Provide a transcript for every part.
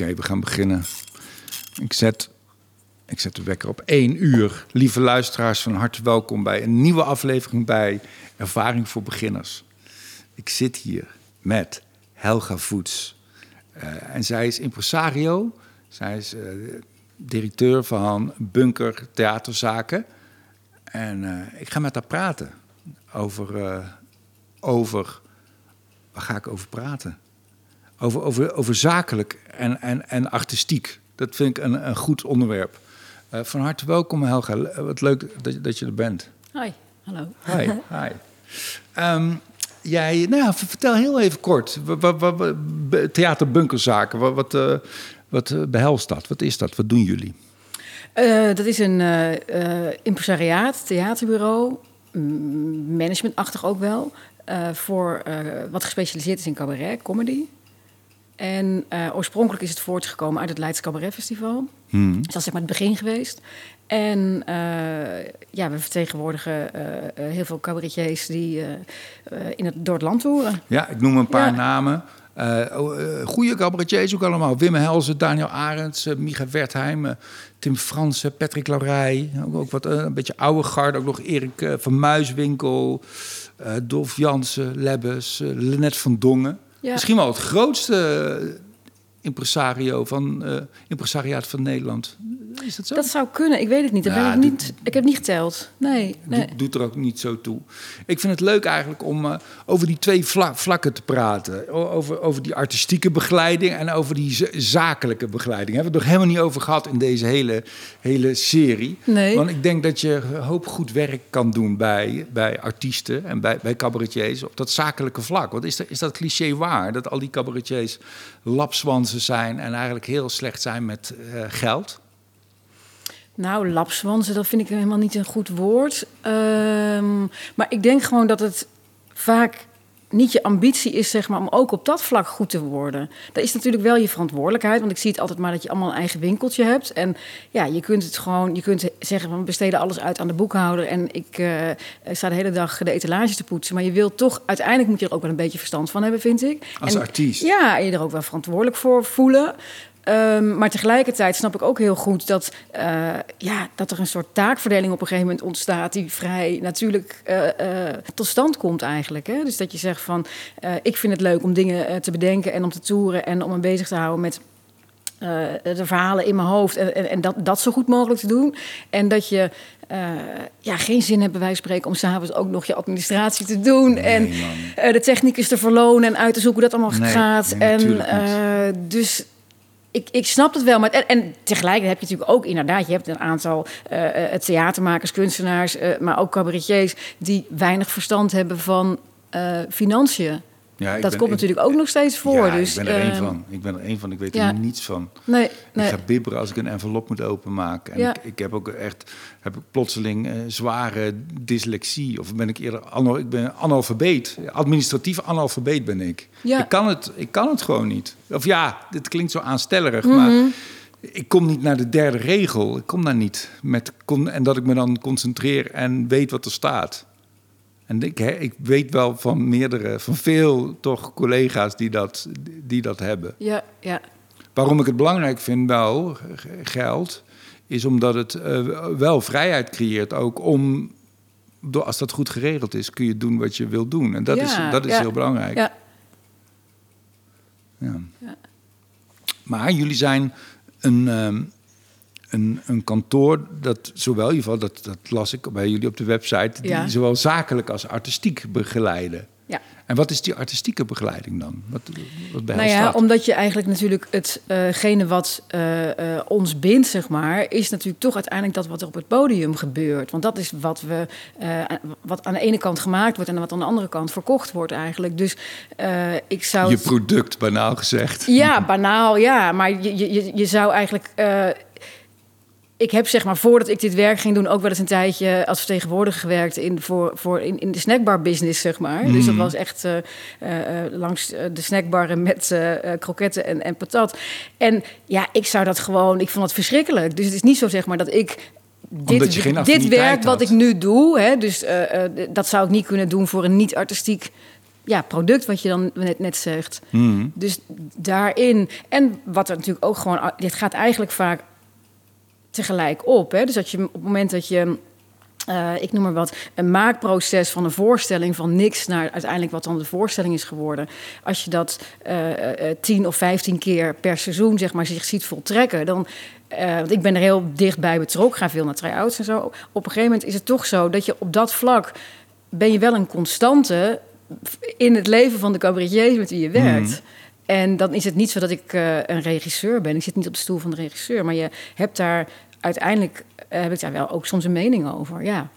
Oké, we gaan beginnen. Ik zet, ik zet de wekker op één uur. Lieve luisteraars, van harte welkom bij een nieuwe aflevering bij Ervaring voor Beginners. Ik zit hier met Helga Voets. Uh, en zij is impresario. Zij is uh, directeur van Bunker Theaterzaken. En uh, ik ga met haar praten over, over... Waar ga ik over praten? Over, over, over zakelijk en, en, en artistiek. Dat vind ik een, een goed onderwerp. Uh, van harte welkom, Helga. Wat leuk dat, dat je er bent. Hoi, hallo. Hi, hi. Um, jij, nou vertel heel even kort. Wat, wat, wat, theaterbunkerzaken, wat, wat, uh, wat behelst dat? Wat is dat? Wat doen jullie? Uh, dat is een impresariaat, theaterbureau, managementachtig ook wel. voor wat gespecialiseerd is in cabaret, comedy. En uh, oorspronkelijk is het voortgekomen uit het Leids Cabaret Festival. Hmm. Dus dat is zeg maar het begin geweest. En uh, ja, we vertegenwoordigen uh, heel veel cabaretiers die in het, door het land toeren. Ja, ik noem een paar ja. namen. goede cabaretiers ook allemaal. Wim Helzen, Daniel Arends, Micha Wertheim, Tim Fransen, Patrick Laurij. Ook, ook wat een beetje oude garde. Ook nog Erik van Muiswinkel, Dolf Jansen, Lebbes, Lenet van Dongen. Misschien wel het grootste impresario van uh, impresariaat van Nederland. Is dat zo? Dat zou kunnen. Ik weet het niet. Dat ja, ik, niet. ik heb niet geteld. Nee. nee. Doet, doet, er ook niet zo toe. Ik vind het leuk eigenlijk om uh, over die twee vla vlakken te praten. Over, over die artistieke begeleiding en over die zakelijke begeleiding. Daar hebben we het nog helemaal niet over gehad in deze hele, hele serie. Nee. Want ik denk dat je een hoop goed werk kan doen bij, bij artiesten en bij, bij cabaretiers op dat zakelijke vlak. Want is dat, is dat cliché waar? Dat al die cabaretiers lapswansen zijn en eigenlijk heel slecht zijn met uh, geld? Nou, lapswansen, dat vind ik helemaal niet een goed woord. Um, maar ik denk gewoon dat het vaak niet je ambitie is, zeg maar, om ook op dat vlak goed te worden. Dat is natuurlijk wel je verantwoordelijkheid, want ik zie het altijd maar dat je allemaal een eigen winkeltje hebt. En ja, je kunt het gewoon, je kunt zeggen, we besteden alles uit aan de boekhouder en ik uh, sta de hele dag de etalage te poetsen. Maar je wilt toch, uiteindelijk moet je er ook wel een beetje verstand van hebben, vind ik. Als en, artiest? Ja, en je er ook wel verantwoordelijk voor voelen. Um, maar tegelijkertijd snap ik ook heel goed dat, uh, ja, dat er een soort taakverdeling op een gegeven moment ontstaat die vrij natuurlijk uh, uh, tot stand komt eigenlijk. Hè? Dus dat je zegt van ik vind het leuk om dingen te bedenken en om te toeren en om me bezig te houden met de verhalen in mijn hoofd en, en, en, dat, dat zo goed mogelijk te doen. En dat je ja, geen zin hebt bij wijze van spreken om s'avonds ook nog je administratie te doen Nee, en de technicus te verlonen en uit te zoeken hoe dat allemaal Nee, gaat. nee, en dus ik, ik snap het wel. Maar, en, en tegelijkertijd heb je natuurlijk ook inderdaad... je hebt een aantal uh, theatermakers, kunstenaars... Uh, maar ook cabaretiers die weinig verstand hebben van financiën. Ja, ik dat komt ik- natuurlijk ook nog steeds voor. Ja, dus, ik ben er één ehm, van. Ik ben er één van. Ik weet ja. er niets van. Nee, Ik nee. ga bibberen als ik een envelop moet openmaken. En Ja. ik, ik heb ook echt heb ik plotseling eh, zware dyslexie. Of ben ik eerder anal, ik ben analfabeet. Administratief analfabeet ben ik. Ja. Ik, kan het, ik kan het gewoon niet. Of ja, dit klinkt zo aanstellerig, Mhm. maar ik kom niet naar de derde regel. Ik kom daar niet. Met, en dat ik me dan concentreer en weet wat er staat. En ik, hè, ik weet wel van meerdere, van veel toch collega's die dat, die dat hebben. Ja, ja. Waarom ik het belangrijk vind, wel, geld, is omdat het eh, wel vrijheid creëert. Ook om, als dat goed geregeld is, kun je doen wat je wilt doen. En dat Ja, is, dat is ja. heel belangrijk. ja. Ja. Ja. Maar jullie zijn een, ehm, een, een kantoor dat zowel, in ieder geval, dat, dat las ik bij jullie op de website, die zowel zakelijk als artistiek begeleiden. Ja. En wat is die artistieke begeleiding dan? Wat, wat Nou behelst ja, dat? omdat je eigenlijk natuurlijk hetgene wat eh, eh, ons bindt, zeg maar, is natuurlijk toch uiteindelijk dat wat er op het podium gebeurt. Want dat is wat we, eh, wat aan de ene kant gemaakt wordt en wat aan de andere kant verkocht wordt eigenlijk. Dus eh, ik zou. Je product, banaal gezegd. Ja, banaal, ja. Maar je, je, je- je zou eigenlijk. Ik heb zeg maar voordat ik dit werk ging doen ook wel eens een tijdje als vertegenwoordiger gewerkt in, voor, voor in, in de snackbar business, zeg maar. Dus dat was echt eh, eh, eh, langs de snackbarren met eh, kroketten en, en patat. En ja, ik zou dat gewoon, ik vond het verschrikkelijk. Dus het is niet zo zeg maar dat ik Omdat je geen dit affiniteit werk wat ik nu doe, hè, dus dat zou ik niet kunnen doen voor een niet-artistiek ja, product wat je dan net, net zegt. Mhm. Dus daarin. En wat er natuurlijk ook gewoon. Dit gaat eigenlijk vaak tegelijk op. Hè? Dus dat je op het moment dat je. eh, ik noem maar wat, een maakproces van een voorstelling van niks naar uiteindelijk wat dan de voorstelling is geworden. Als je dat eh, eh, tien of vijftien keer per seizoen zeg maar, zich ziet voltrekken, dan. want ik ben er heel dichtbij betrokken, ga veel naar try-outs en zo. Op een gegeven moment is het toch zo dat je op dat vlak ben je wel een constante in het leven van de cabaretiers met wie je werkt. En dan is het niet zo dat ik eh, een regisseur ben. Ik zit niet op de stoel van de regisseur. Maar je hebt daar uiteindelijk eh, heb ik daar wel ook soms een mening over. Ja.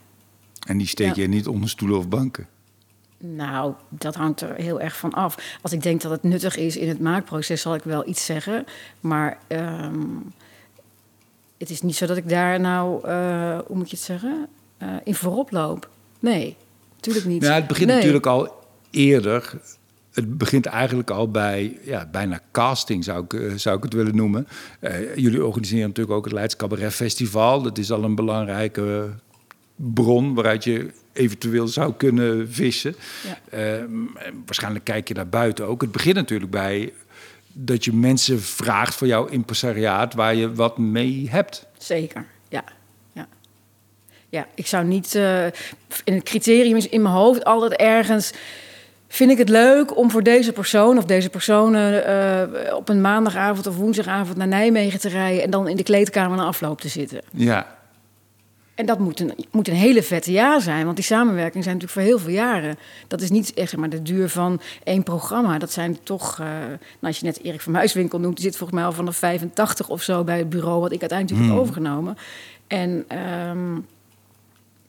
En die steek Ja. je niet onder stoelen of banken. Nou, dat hangt er heel erg van af. Als ik denk dat het nuttig is in het maakproces, zal ik wel iets zeggen. Maar ehm, het is niet zo dat ik daar nou, eh, hoe moet je het zeggen, eh, in voorop loop. Nee, natuurlijk niet. Ja, het begint Nee. natuurlijk al eerder. Het begint eigenlijk al bij ja, bijna casting, zou ik, eh, zou ik het willen noemen. Eh, jullie organiseren natuurlijk ook het Leids Cabaret Festival. Dat is al een belangrijke bron waaruit je eventueel zou kunnen vissen. Ja. Eh, en waarschijnlijk kijk je daar buiten ook. Het begint natuurlijk bij dat je mensen vraagt voor jouw impresariaat waar je wat mee hebt. Zeker, ja. Ja, ja ik zou niet eh, in het criterium is in mijn hoofd altijd ergens. Vind ik het leuk om voor deze persoon of deze personen eh, op een maandagavond of woensdagavond naar Nijmegen te rijden en dan in de kleedkamer na afloop te zitten? Ja, En dat moet een, moet een hele vette jaar zijn, want die samenwerking zijn natuurlijk voor heel veel jaren. Dat is niet echt maar, de duur van één programma. Dat zijn toch, eh, nou, als je net Erik van Muiswinkel noemt, die zit volgens mij al vanaf 85 of zo bij het bureau wat ik uiteindelijk Hmm. heb overgenomen. En ehm,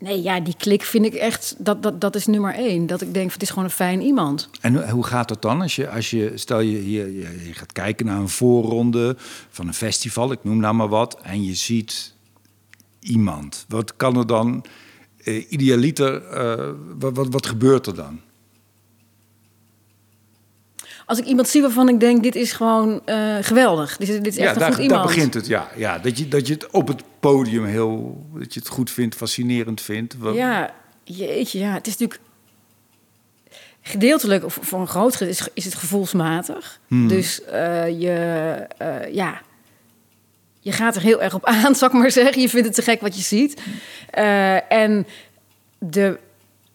nee, ja, die klik vind ik echt, dat, dat, dat is nummer één. Dat ik denk, het is gewoon een fijn iemand. En hoe- gaat dat dan als je, als je stel je, je, gaat kijken naar een voorronde van een festival, ik noem nou maar wat, en je ziet iemand. Wat kan er dan, eh, idealiter, eh, wat, wat gebeurt er dan? Als ik iemand zie waarvan ik denk, dit is gewoon eh, geweldig. Dit is, dit is echt een daar, goed iemand. daar begint het, ja. ja dat, je, dat je het op het podium heel, dat je het goed vindt, fascinerend vindt. Ja, jeetje, ja. Het is natuurlijk gedeeltelijk, of voor een groot gedeelte, is, is het gevoelsmatig. Hmm. Dus eh, je, eh, ja, je gaat er heel erg op aan, zal ik maar zeggen. Je vindt het te gek wat je ziet. En de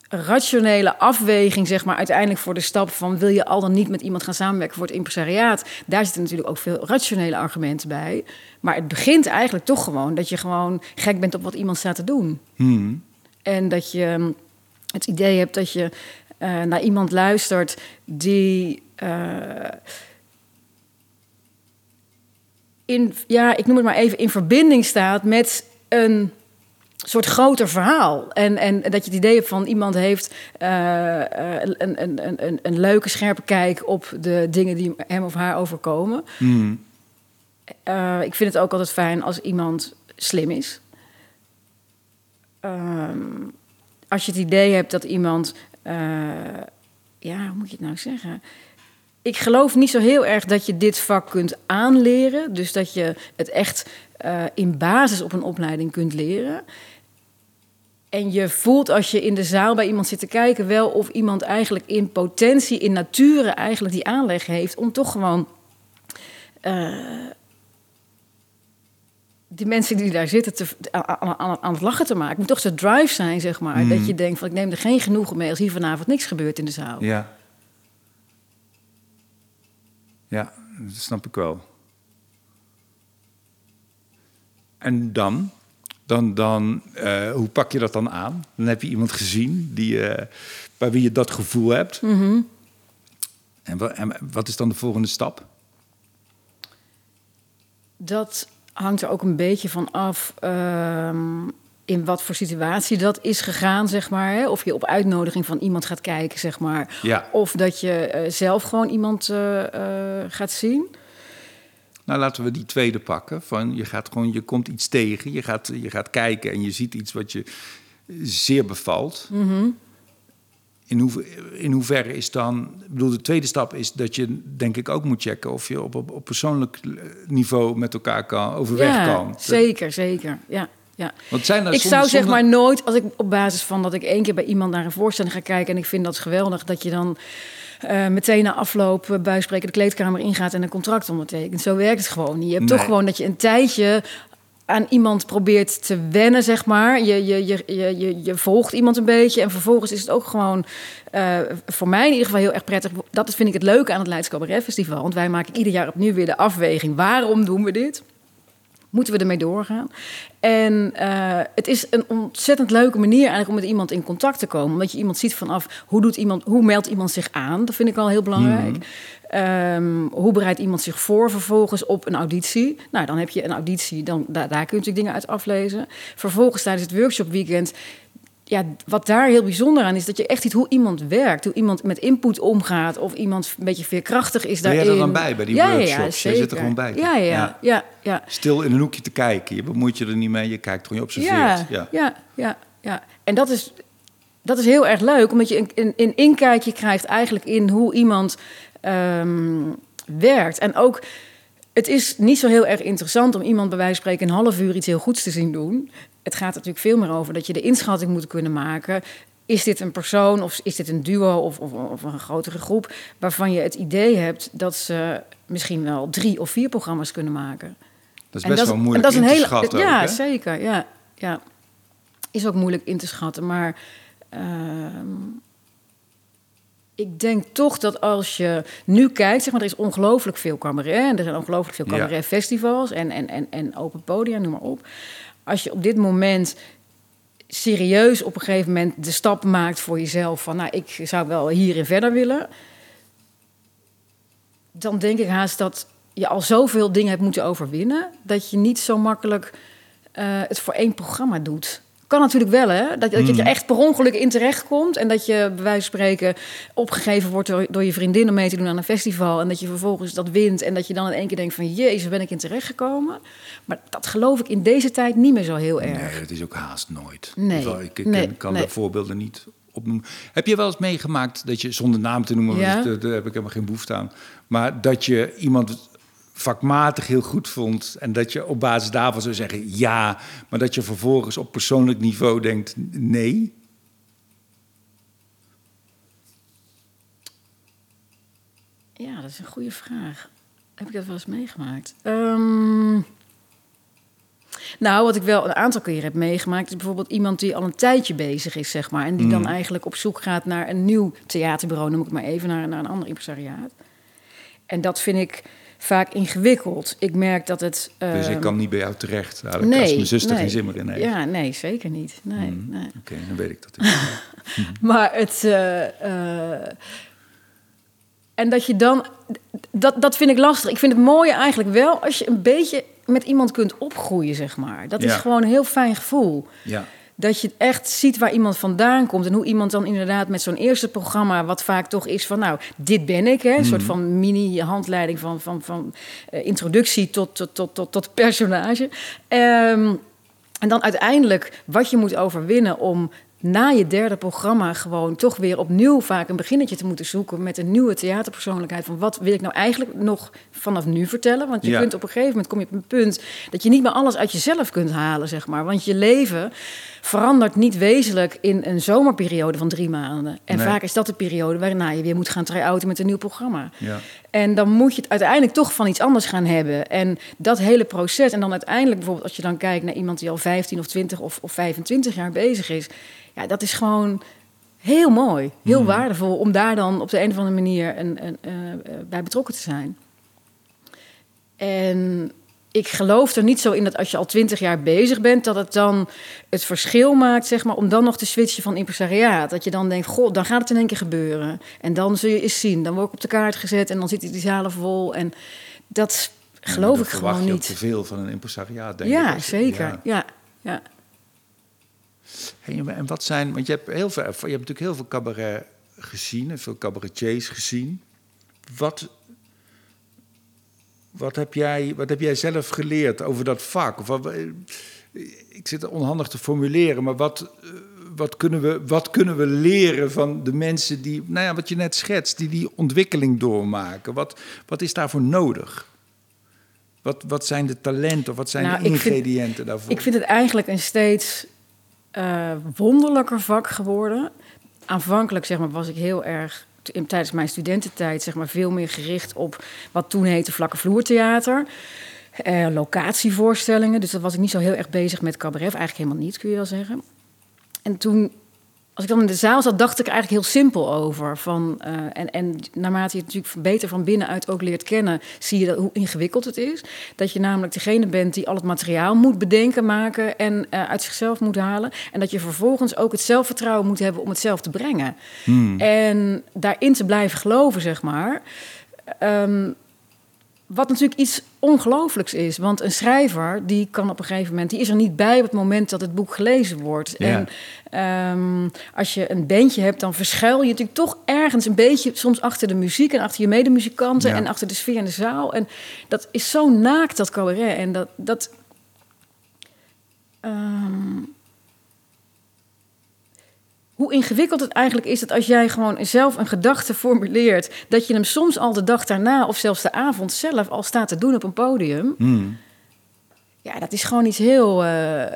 rationele afweging, zeg maar, uiteindelijk voor de stap van wil je al dan niet met iemand gaan samenwerken voor het impresariaat, daar zitten natuurlijk ook veel rationele argumenten bij. Maar het begint eigenlijk toch gewoon dat je gewoon gek bent op wat iemand staat te doen. Hmm. En dat je mm, het idee hebt dat je eh, naar iemand luistert die. eh, in, ja, ik noem het maar even, in verbinding staat met een soort groter verhaal. En, en dat je het idee hebt van iemand heeft eh, eh, een, een, een, een, een leuke, scherpe kijk op de dingen die hem of haar overkomen. Hmm. Eh, ik vind het ook altijd fijn als iemand slim is. Ehm, als je het idee hebt dat iemand. ja, hoe moet je het nou zeggen? Ik geloof niet zo heel erg dat je dit vak kunt aanleren. Dus dat je het echt eh, in basis op een opleiding kunt leren. En je voelt als je in de zaal bij iemand zit te kijken, wel of iemand eigenlijk in potentie, in nature eigenlijk die aanleg heeft om toch gewoon eh, die mensen die daar zitten te, aan, aan, aan het lachen te maken. Het moet toch de drive zijn, zeg maar. Dat je denkt van ik neem er geen genoegen mee als hier vanavond niks gebeurt in de zaal. Ja. Ja, dat snap ik wel. En dan? Dan, dan eh, hoe pak je dat dan aan? Dan heb je iemand gezien die, eh, bij wie je dat gevoel hebt. en, wa- en wat is dan de volgende stap? Dat hangt er ook een beetje van af ehm, in wat voor situatie dat is gegaan, zeg maar. Hè? Of je op uitnodiging van iemand gaat kijken, zeg maar. Ja. Of dat je eh, zelf gewoon iemand eh, eh, gaat zien. Nou, laten we die tweede pakken. Van je, gaat gewoon, je komt iets tegen, je gaat, je gaat kijken en je ziet iets wat je zeer bevalt. In, hoever, in hoeverre is dan... Ik bedoel, de tweede stap is dat je denk ik ook moet checken... of je op, op, op persoonlijk niveau met elkaar kan, overweg ja, kan. zeker, zeker. Ja, ja. Want zijn er ik zou zeg zonder- maar nooit, als ik op basis van dat ik één keer bij iemand naar een voorstelling ga kijken en ik vind dat geweldig, dat je dan eh, meteen na afloop bij spreken de kleedkamer ingaat en een contract ondertekent. Zo werkt het gewoon niet. Je hebt Nee. toch gewoon dat je een tijdje aan iemand probeert te wennen, zeg maar. Je, je, je, je, je, je volgt iemand een beetje en vervolgens is het ook gewoon eh, voor mij in ieder geval heel erg prettig. Dat vind ik het leuke aan het Leids Cabaret Festival. Want wij maken ieder jaar opnieuw weer de afweging. Waarom doen we dit? Moeten we ermee doorgaan? En eh, het is een ontzettend leuke manier eigenlijk om met iemand in contact te komen. Omdat je iemand ziet vanaf hoe, doet iemand, hoe meldt iemand zich aan. Dat vind ik al heel belangrijk. Ehm, hoe bereidt iemand zich voor vervolgens op een auditie? Nou, dan heb je een auditie, dan, daar, daar kun je natuurlijk dingen uit aflezen. Vervolgens tijdens het workshopweekend ja, wat daar heel bijzonder aan is, dat je echt ziet hoe iemand werkt. Hoe iemand met input omgaat. Of iemand een beetje veerkrachtig is Ben jij daarin. er dan bij, bij die ja, Ja, workshops? ja, zeker. zit er gewoon bij. Ja, ja, Ja. ja. Stil in een hoekje te kijken. Je bemoeit je er niet mee. Je kijkt gewoon, je observeert. Ja, Ja. ja, ja, ja. En dat is, dat is heel erg leuk, omdat je een, een, een inkijkje krijgt eigenlijk in hoe iemand ehm, werkt. En ook, het is niet zo heel erg interessant om iemand bij wijze van spreken een half uur iets heel goeds te zien doen. Het gaat natuurlijk veel meer over dat je de inschatting moet kunnen maken. Is dit een persoon of is dit een duo of, of, of een grotere groep waarvan je het idee hebt dat ze misschien wel drie of vier programma's kunnen maken? Dat is best dat wel moeilijk en dat is in een te hele, schatten Ja, ook, zeker. Ja, ja. Is ook moeilijk in te schatten. Maar ehm, ik denk toch dat als je nu kijkt, zeg maar, er is ongelooflijk veel cabaret. En er zijn ongelooflijk veel Ja. cabaretfestivals en, en, en, en open podia, noem maar op. Als je op dit moment serieus op een gegeven moment de stap maakt voor jezelf van, nou, ik zou wel hierin verder willen. Dan denk ik haast dat je al zoveel dingen hebt moeten overwinnen, dat je niet zo makkelijk eh, het voor één programma doet. Kan natuurlijk wel, hè? Dat, dat je er echt per ongeluk in terecht komt en dat je bij wijze van spreken opgegeven wordt door, door je vriendin om mee te doen aan een festival en dat je vervolgens dat wint en dat je dan in één keer denkt van jezus, ben ik in terecht gekomen? Maar dat geloof ik in deze tijd niet meer zo heel erg. Nee, dat is ook haast nooit. Nee, Ik, ik nee, kan nee. de voorbeelden niet opnoemen. Heb je wel eens meegemaakt dat je, zonder naam te noemen, Ja. daar, daar heb ik helemaal geen behoefte aan, maar dat je iemand vakmatig heel goed vond en dat je op basis daarvan zou zeggen ja, maar dat je vervolgens op persoonlijk niveau denkt nee? Ja, dat is een goede vraag. Heb ik dat wel eens meegemaakt? Ehm, nou, wat ik wel een aantal keren heb meegemaakt... is bijvoorbeeld iemand die al een tijdje bezig is, zeg maar... en die dan eigenlijk op zoek gaat naar een nieuw theaterbureau... noem ik maar even, naar, naar een ander impresariaat. En dat vind ik vaak ingewikkeld. Ik merk dat het... Dus ik ehm, kan niet bij jou terecht, dadelijk, als mijn zuster nee. geen zin meer in heeft. Ja, nee, zeker niet. Nee, Mm. nee. Oké, dan weet ik dat. Ik... Maar het. eh, eh, en dat je dan. Dat, dat vind ik lastig. Ik vind het mooie eigenlijk wel als je een beetje met iemand kunt opgroeien, zeg maar. Dat is gewoon een heel fijn gevoel. ja. Dat je echt ziet waar iemand vandaan komt. En hoe iemand dan inderdaad met zo'n eerste programma, wat vaak toch is van, nou, dit ben ik. Hè? Een soort van mini-handleiding van, van, van eh, introductie tot, tot, tot, tot, tot personage. Ehm, en dan uiteindelijk wat je moet overwinnen om na je derde programma gewoon toch weer opnieuw vaak een beginnetje te moeten zoeken met een nieuwe theaterpersoonlijkheid. Van wat wil ik nou eigenlijk nog vanaf nu vertellen? Want je Ja. kunt op een gegeven moment kom je op een punt dat je niet meer alles uit jezelf kunt halen, zeg maar. Want je leven verandert niet wezenlijk in een zomerperiode van drie maanden. En Nee. vaak is dat de periode waarna je weer moet gaan try-outen met een nieuw programma. Ja. En dan moet je het uiteindelijk toch van iets anders gaan hebben. En dat hele proces. En dan uiteindelijk bijvoorbeeld als je dan kijkt naar iemand die al 15 of 20 of, of 25 jaar bezig is. Ja, dat is gewoon heel mooi. Heel waardevol om daar dan op de een of andere manier een, een, eh, eh, bij betrokken te zijn. En ik geloof er niet zo in dat als je al twintig jaar bezig bent, dat het dan het verschil maakt, zeg maar, om dan nog te switchen van impresariaat. Dat je dan denkt, god, dan gaat het in één keer gebeuren. En dan zul je eens zien. Dan word ik op de kaart gezet en dan zitten die zalen vol. En dat geloof ik gewoon je ook te niet. veel van een impresariaat, denk ik. Ja, als je- zeker. ja. Ja, ja. Hey, en wat zijn, want je hebt, heel veel, je hebt natuurlijk heel veel cabaret gezien, en veel cabaretiers gezien. Wat, wat, heb jij, wat heb jij zelf geleerd over dat vak? Of wat, ik zit het onhandig te formuleren, maar wat, eh, wat, kunnen we, wat kunnen we leren van de mensen die, nou ja, wat je net schetst, die die ontwikkeling doormaken? Wat, wat is daarvoor nodig? Wat Wat, zijn de talenten of wat zijn Nou, de ik vind- ingrediënten daarvoor? Ik vind het eigenlijk een steeds eh, wonderlijker vak geworden. Aanvankelijk zeg maar, was ik heel erg in, tijdens mijn studententijd zeg maar, veel meer gericht op wat toen heette vlakke vloertheater. Eh, locatievoorstellingen. Dus dat was ik niet zo heel erg bezig met cabaret. Eigenlijk helemaal niet, kun je wel zeggen. En toen, als ik dan in de zaal zat, dacht ik eigenlijk heel simpel over. Van, eh, en, en naarmate je het natuurlijk beter van binnenuit ook leert kennen, zie je dat, hoe ingewikkeld het is. Dat je namelijk degene bent die al het materiaal moet bedenken, maken en eh, uit zichzelf moet halen. En dat je vervolgens ook het zelfvertrouwen moet hebben om het zelf te brengen. En daarin te blijven geloven, zeg maar. Ehm, wat natuurlijk iets ongelooflijks is. Want een schrijver, die kan op een gegeven moment... die is er niet bij op het moment dat het boek gelezen wordt. Ja. En ehm, als je een bandje hebt, dan verschuil je natuurlijk toch ergens een beetje... soms achter de muziek en achter je medemuzikanten... Ja. en achter de sfeer in de zaal. En dat is zo naakt, dat cabaret. En dat... dat ehm, hoe ingewikkeld het eigenlijk is dat als jij gewoon zelf een gedachte formuleert, dat je hem soms al de dag daarna of zelfs de avond zelf al staat te doen op een podium. Hmm. Ja, dat is gewoon iets heel eh, eh,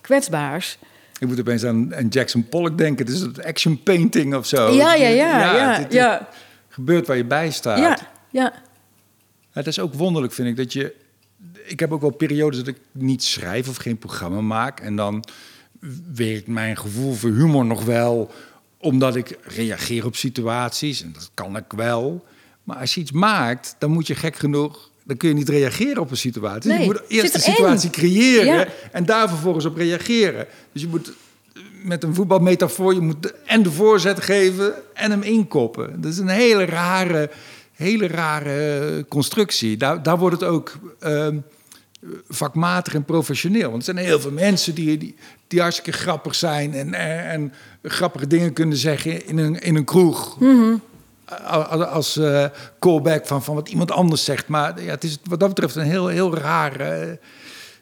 kwetsbaars. Ik moet opeens aan, aan Jackson Pollock denken. Het is een action painting of zo. Ja, ja, ja, ja, het- het ja, gebeurt waar je bij staat. ja, ja. Het is ook wonderlijk, vind ik, dat je... Ik heb ook wel periodes dat ik niet schrijf of geen programma maak. En dan werkt mijn gevoel voor humor nog wel... omdat ik reageer op situaties. En dat kan ik wel. Maar als je iets maakt, dan moet je gek genoeg... dan kun je niet reageren op een situatie. Nee, je moet eerst de situatie creëren... Ja. en daar vervolgens op reageren. Dus je moet met een voetbalmetafoor... je moet de- en de voorzet geven en hem inkoppen. Dat is een hele rare hele rare constructie. Daar, daar wordt het ook ehm, vakmatig en professioneel. Want er zijn heel veel mensen die, die, die hartstikke grappig zijn... en, en, en grappige dingen kunnen zeggen in een, in een kroeg. A- Als eh, callback van, van wat iemand anders zegt. Maar ja, het is wat dat betreft een heel, heel rare...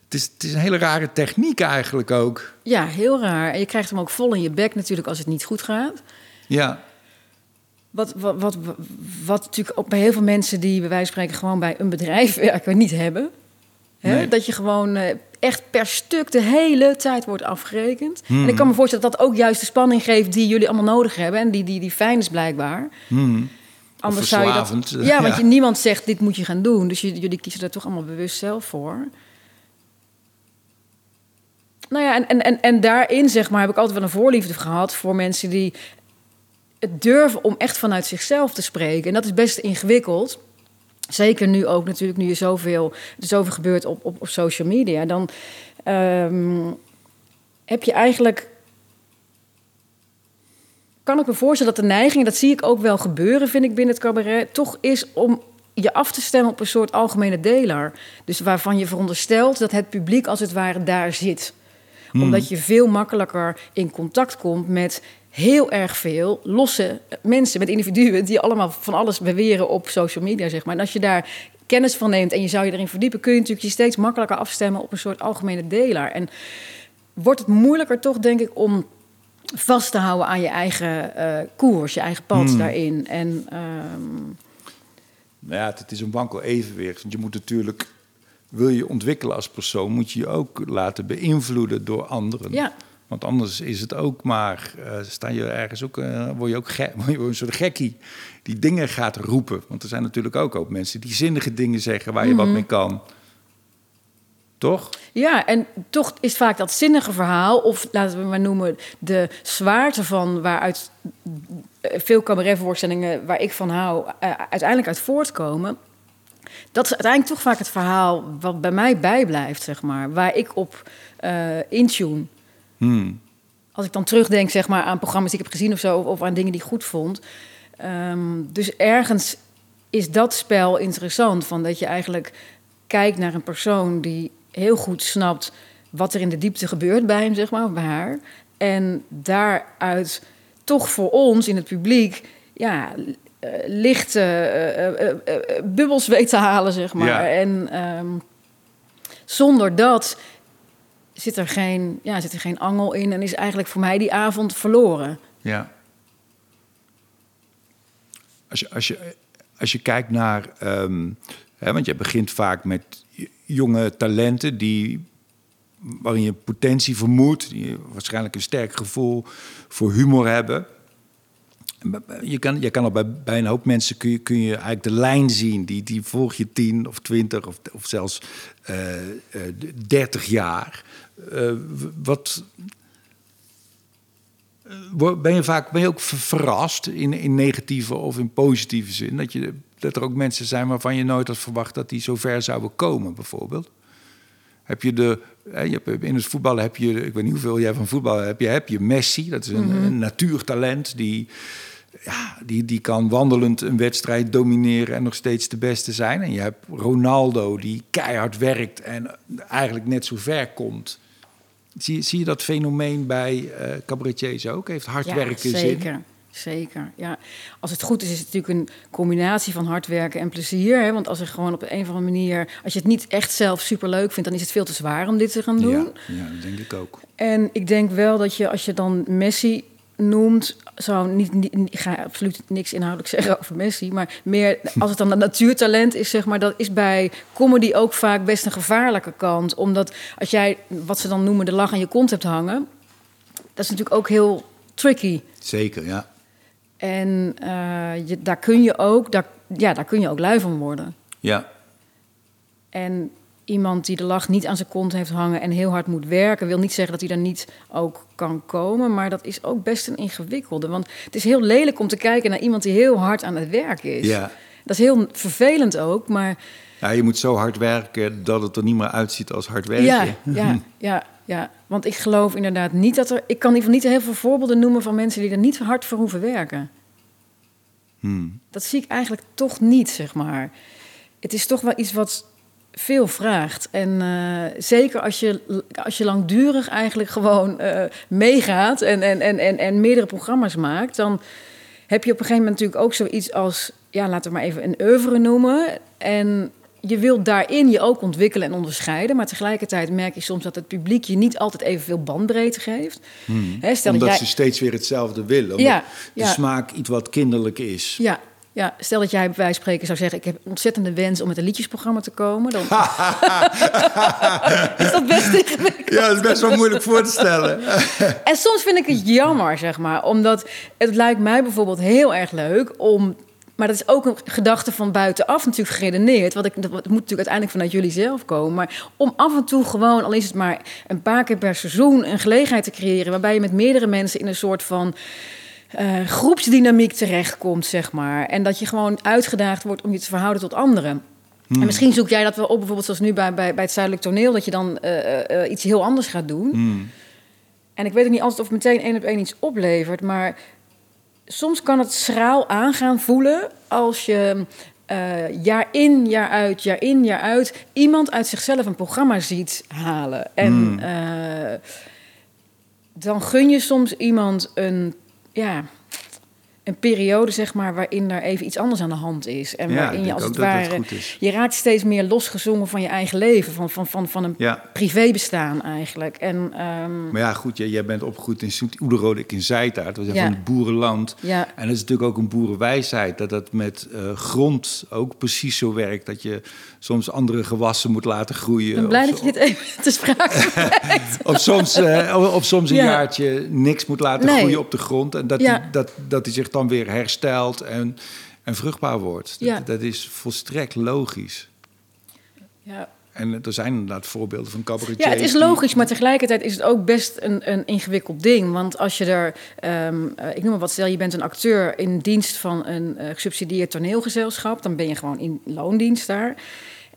het, is, het is een hele rare techniek eigenlijk ook. Ja, heel raar. En je krijgt hem ook vol in je bek natuurlijk als het niet goed gaat. Ja, Wat, wat, wat, wat natuurlijk ook bij heel veel mensen die bij wijze van spreken gewoon bij een bedrijf werken niet hebben. Hè? Nee. Dat je gewoon eh, echt per stuk de hele tijd wordt afgerekend. Hmm. En ik kan me voorstellen dat dat ook juist de spanning geeft die jullie allemaal nodig hebben. En die, die, die fijn is blijkbaar. Anders zou je dat. verslavend, Ja, want. Je, niemand zegt dit moet je gaan doen. Dus jullie kiezen er toch allemaal bewust zelf voor. Nou ja, en, en, en, en daarin zeg maar heb ik altijd wel een voorliefde gehad voor mensen die het durven om echt vanuit zichzelf te spreken. En dat is best ingewikkeld. Zeker nu ook natuurlijk, nu er zoveel, er zoveel gebeurt op, op, op social media. Dan ehm, heb je eigenlijk... Kan ik me voorstellen dat de neiging, dat zie ik ook wel gebeuren, vind ik binnen het cabaret, toch is om je af te stemmen op een soort algemene deler. Dus waarvan je veronderstelt dat het publiek als het ware daar zit omdat je veel makkelijker in contact komt met heel erg veel losse mensen, met individuen die allemaal van alles beweren op social media, zeg maar. En als je daar kennis van neemt en je zou je erin verdiepen, kun je natuurlijk je steeds makkelijker afstemmen op een soort algemene delaar. En wordt het moeilijker toch, denk ik, om vast te houden aan je eigen eh, koers, je eigen pad daarin. En ehm, Nou ja, het is een wankel evenwicht. Want je moet natuurlijk, wil je ontwikkelen als persoon, moet je je ook laten beïnvloeden door anderen. Ja. Want anders is het ook maar, eh, sta je ergens ook, eh, word je ook gek, word je een soort gekkie die dingen gaat roepen. Want er zijn natuurlijk ook, ook mensen die zinnige dingen zeggen waar je wat mee kan. Toch? Ja, en toch is vaak dat zinnige verhaal, of laten we maar noemen de zwaarte van waaruit eh, veel cabaretvoorstellingen waar ik van hou, uiteindelijk uit voortkomen. Dat is uiteindelijk toch vaak het verhaal wat bij mij bijblijft, zeg maar. Waar ik op eh intune. Hmm. Als ik dan terugdenk zeg maar, aan programma's die ik heb gezien of zo, of, of aan dingen die ik goed vond. Ehm, dus ergens is dat spel interessant. Van dat je eigenlijk kijkt naar een persoon die heel goed snapt wat er in de diepte gebeurt bij hem, zeg maar, of bij haar. En daaruit toch voor ons in het publiek, ja, eh, lichte eh, eh, bubbels weet te halen, zeg maar. Ja. En ehm, zonder dat zit er, geen, ja, zit er geen angel in en is eigenlijk voor mij die avond verloren. Ja. Als je, als je, als je kijkt naar ehm, Hè, want je begint vaak met jonge talenten die, waarin je potentie vermoedt, die waarschijnlijk een sterk gevoel voor humor hebben. Je kan, je kan al bij, bij een hoop mensen kun je, kun je eigenlijk de lijn zien. Die, die volg je tien of twintig of, of zelfs uh, dertig jaar. Uh, wat, ben je vaak ben je ook verrast in, in negatieve of in positieve zin? Dat, je, dat er ook mensen zijn waarvan je nooit had verwacht dat die zo ver zouden komen, bijvoorbeeld? Heb je de, je hebt, in het voetbal heb je, ik weet niet hoeveel jij van voetbal hebt, je, heb je Messi, dat is een, Mhm. een natuurtalent die, ja, die, die kan wandelend een wedstrijd domineren en nog steeds de beste zijn. En je hebt Ronaldo die keihard werkt en eigenlijk net zo ver komt. Zie, zie je dat fenomeen bij eh cabaretiers ook? Heeft hard Ja, werken zin? zeker. Zeker, ja. Als het goed is, is het natuurlijk een combinatie van hard werken en plezier. Hè? Want als er gewoon op een of andere manier... als je het niet echt zelf superleuk vindt... dan is het veel te zwaar om dit te gaan doen. Ja, ja, dat denk ik ook. En ik denk wel dat je, als je dan Messi noemt... zou niet, niet, ik ga absoluut niks inhoudelijk zeggen over Messi... maar meer als het dan een natuurtalent is, zeg maar... dat is bij comedy ook vaak best een gevaarlijke kant. Omdat als jij, wat ze dan noemen, de lach aan je kont hebt hangen... dat is natuurlijk ook heel tricky... Zeker, ja. En uh, je, daar, kun je ook, daar, ja, daar kun je ook lui van worden. Ja. En iemand die de lach niet aan zijn kont heeft hangen en heel hard moet werken, wil niet zeggen dat hij er niet ook kan komen. Maar dat is ook best een ingewikkelde. Want het is heel lelijk om te kijken naar iemand die heel hard aan het werk is. Ja. Dat is heel vervelend ook, maar. Ja, je moet zo hard werken dat het er niet meer uitziet als hard werken. Ja, ja, ja, ja. Want ik geloof inderdaad niet dat er. Ik kan in ieder geval niet heel veel voorbeelden noemen van mensen die er niet hard voor hoeven werken. Hmm. Dat zie ik eigenlijk toch niet, zeg maar. Het is toch wel iets wat veel vraagt. En uh, zeker als je, als je langdurig eigenlijk gewoon uh, meegaat en, en, en, en, en meerdere programma's maakt, dan heb je op een gegeven moment natuurlijk ook zoiets als, ja, laten we maar even een oeuvre noemen. En je wilt daarin je ook ontwikkelen en onderscheiden. Maar tegelijkertijd merk je soms dat het publiek je niet altijd evenveel bandbreedte geeft. Hmm. He, stel omdat dat jij... ze steeds weer hetzelfde willen. Omdat ja, de ja. smaak iets wat kinderlijk is. Ja, ja, stel dat jij bij wijze van spreken zou zeggen... ik heb een ontzettende wens om met een liedjesprogramma te komen. Dan... is dat best ingewikkeld? Ja, dat is best wel moeilijk voor te stellen. en soms vind ik het jammer, zeg maar. Omdat het lijkt mij bijvoorbeeld heel erg leuk om... Maar dat is ook een gedachte van buitenaf natuurlijk geredeneerd. Want ik, dat moet natuurlijk uiteindelijk vanuit jullie zelf komen. Maar om af en toe gewoon, al is het maar een paar keer per seizoen... een gelegenheid te creëren waarbij je met meerdere mensen in een soort van... Uh, groepsdynamiek terechtkomt, zeg maar. En dat je gewoon uitgedaagd wordt om je te verhouden tot anderen. Hmm. En misschien zoek jij dat wel op, bijvoorbeeld zoals nu bij, bij, bij het Zuidelijk Toneel... dat je dan uh, uh, iets heel anders gaat doen. Hmm. En ik weet ook niet altijd of meteen één op één iets oplevert... maar soms kan het schraal aangaan voelen als je... Uh, jaar in, jaar uit, jaar in, jaar uit... iemand uit zichzelf een programma ziet halen. En Hmm. uh, dan gun je soms iemand een... Ja, een periode, zeg maar, waarin er even iets anders aan de hand is. En waarin je als het dat ware. dat. Je raakt steeds meer losgezongen van je eigen leven, van, van, van, van een Ja. privébestaan eigenlijk. En ehm, Maar ja, goed, jij, jij bent opgegroeid in Sint-Oederode, ik in Zijtaart. We zijn Ja. van het boerenland. ja, En dat is natuurlijk ook een boerenwijsheid. Dat dat met eh, grond ook precies zo werkt. Dat je soms andere gewassen moet laten groeien. ik ben blij dat je dit even te sprake brengt. Of soms, eh, of- soms een Ja. jaartje niks moet laten Nee. groeien op de grond. En dat, die, dat, dat die zich dan weer herstelt en, en vruchtbaar wordt. Ja. Dat, dat is volstrekt logisch. Ja. En er zijn inderdaad voorbeelden van cabaretiers. Ja, het is logisch, maar tegelijkertijd is het ook best een, een ingewikkeld ding. Want als je er, ehm, eh, ik noem maar wat, stel je bent een acteur in dienst van een eh, gesubsidieerd toneelgezelschap, dan ben je gewoon in loondienst daar.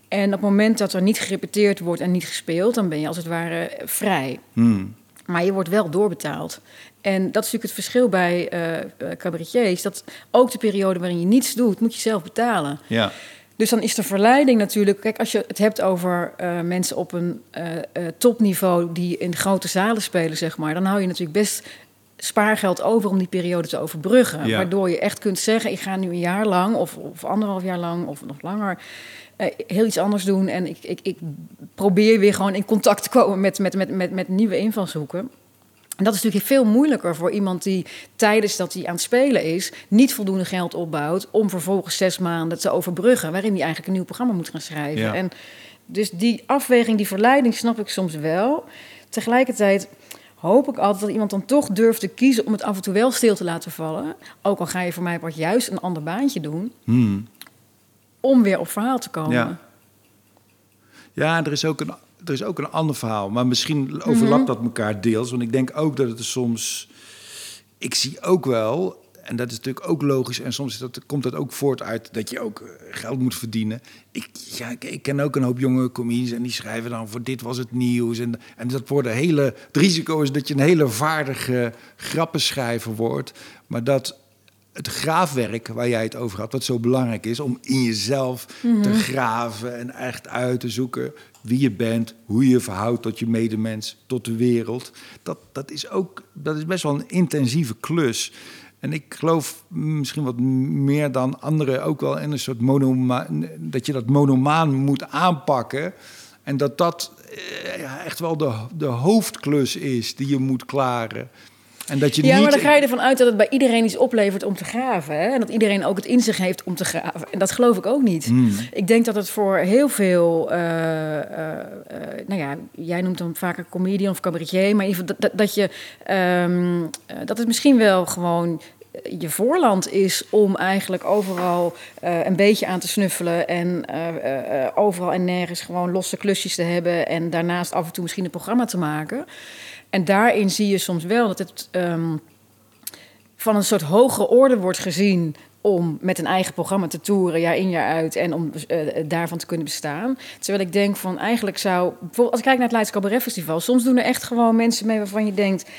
En op het moment dat er niet gerepeteerd wordt en niet gespeeld, dan ben je als het ware vrij. Hmm. Maar je wordt wel doorbetaald. En dat is natuurlijk het verschil bij eh, cabaretiers. Dat ook de periode waarin je niets doet, moet je zelf betalen. Ja. Dus dan is de verleiding natuurlijk... Kijk, als je het hebt over eh, mensen op een topniveau... die in grote zalen spelen, zeg maar... dan hou je natuurlijk best spaargeld over om die periode te overbruggen. Ja. Waardoor je echt kunt zeggen... ik ga nu een jaar lang of, of anderhalf jaar lang of nog langer... eh, heel iets anders doen. En ik, ik, ik probeer weer gewoon in contact te komen met, met, met, met, met nieuwe invalshoeken. En dat is natuurlijk veel moeilijker voor iemand die tijdens dat hij aan het spelen is, niet voldoende geld opbouwt om vervolgens zes maanden te overbruggen, waarin hij eigenlijk een nieuw programma moet gaan schrijven. Ja. En dus die afweging, die verleiding snap ik soms wel. Tegelijkertijd hoop ik altijd dat iemand dan toch durft te kiezen om het af en toe wel stil te laten vallen. Ook al ga je voor mij part juist een ander baantje doen, Hmm. Om weer op verhaal te komen. Ja. Ja, er is, ook een, er is ook een ander verhaal. Maar misschien overlapt dat elkaar deels. Want ik denk ook dat het er soms... Ik zie ook wel, en dat is natuurlijk ook logisch... en soms dat, komt dat ook voort uit dat je ook eh, geld moet verdienen. Ik, ja, ik, ik ken ook een hoop jonge comedies en die schrijven dan voor dit was het nieuws. En, en dat worden hele... Het risico is dat je een hele vaardige grappenschrijver wordt. Maar dat het graafwerk waar jij het over had, wat zo belangrijk is om in jezelf te graven en echt uit te zoeken wie je bent, hoe je je verhoudt tot je medemens, tot de wereld. Dat, dat, is ook, dat is best wel een intensieve klus. En ik geloof misschien wat meer dan anderen ook wel in een soort monoma dat je dat monomaan moet aanpakken. En dat dat eh, echt wel de, de hoofdklus is die je moet klaren. En dat je Ja, niet... maar dan ga je ervan uit dat het bij iedereen iets oplevert om te graven. Hè? En dat iedereen ook het in zich heeft om te graven. En dat geloof ik ook niet. Hmm. Ik denk dat het voor heel veel... eh, eh, eh, nou ja, jij noemt hem vaker comedian of cabaretier. Maar in ieder geval dat, dat, je... ehm, eh, dat het misschien wel gewoon je voorland is om eigenlijk overal een beetje aan te snuffelen en overal en nergens gewoon losse klusjes te hebben en daarnaast af en toe misschien een programma te maken. En daarin zie je soms wel dat het ehm, van een soort hogere orde wordt gezien om met een eigen programma te toeren, jaar in jaar uit, en om eh, daarvan te kunnen bestaan. Terwijl ik denk van eigenlijk zou, bijvoorbeeld als ik kijk naar het Leids Cabaret Festival, soms doen er echt gewoon mensen mee waarvan je denkt,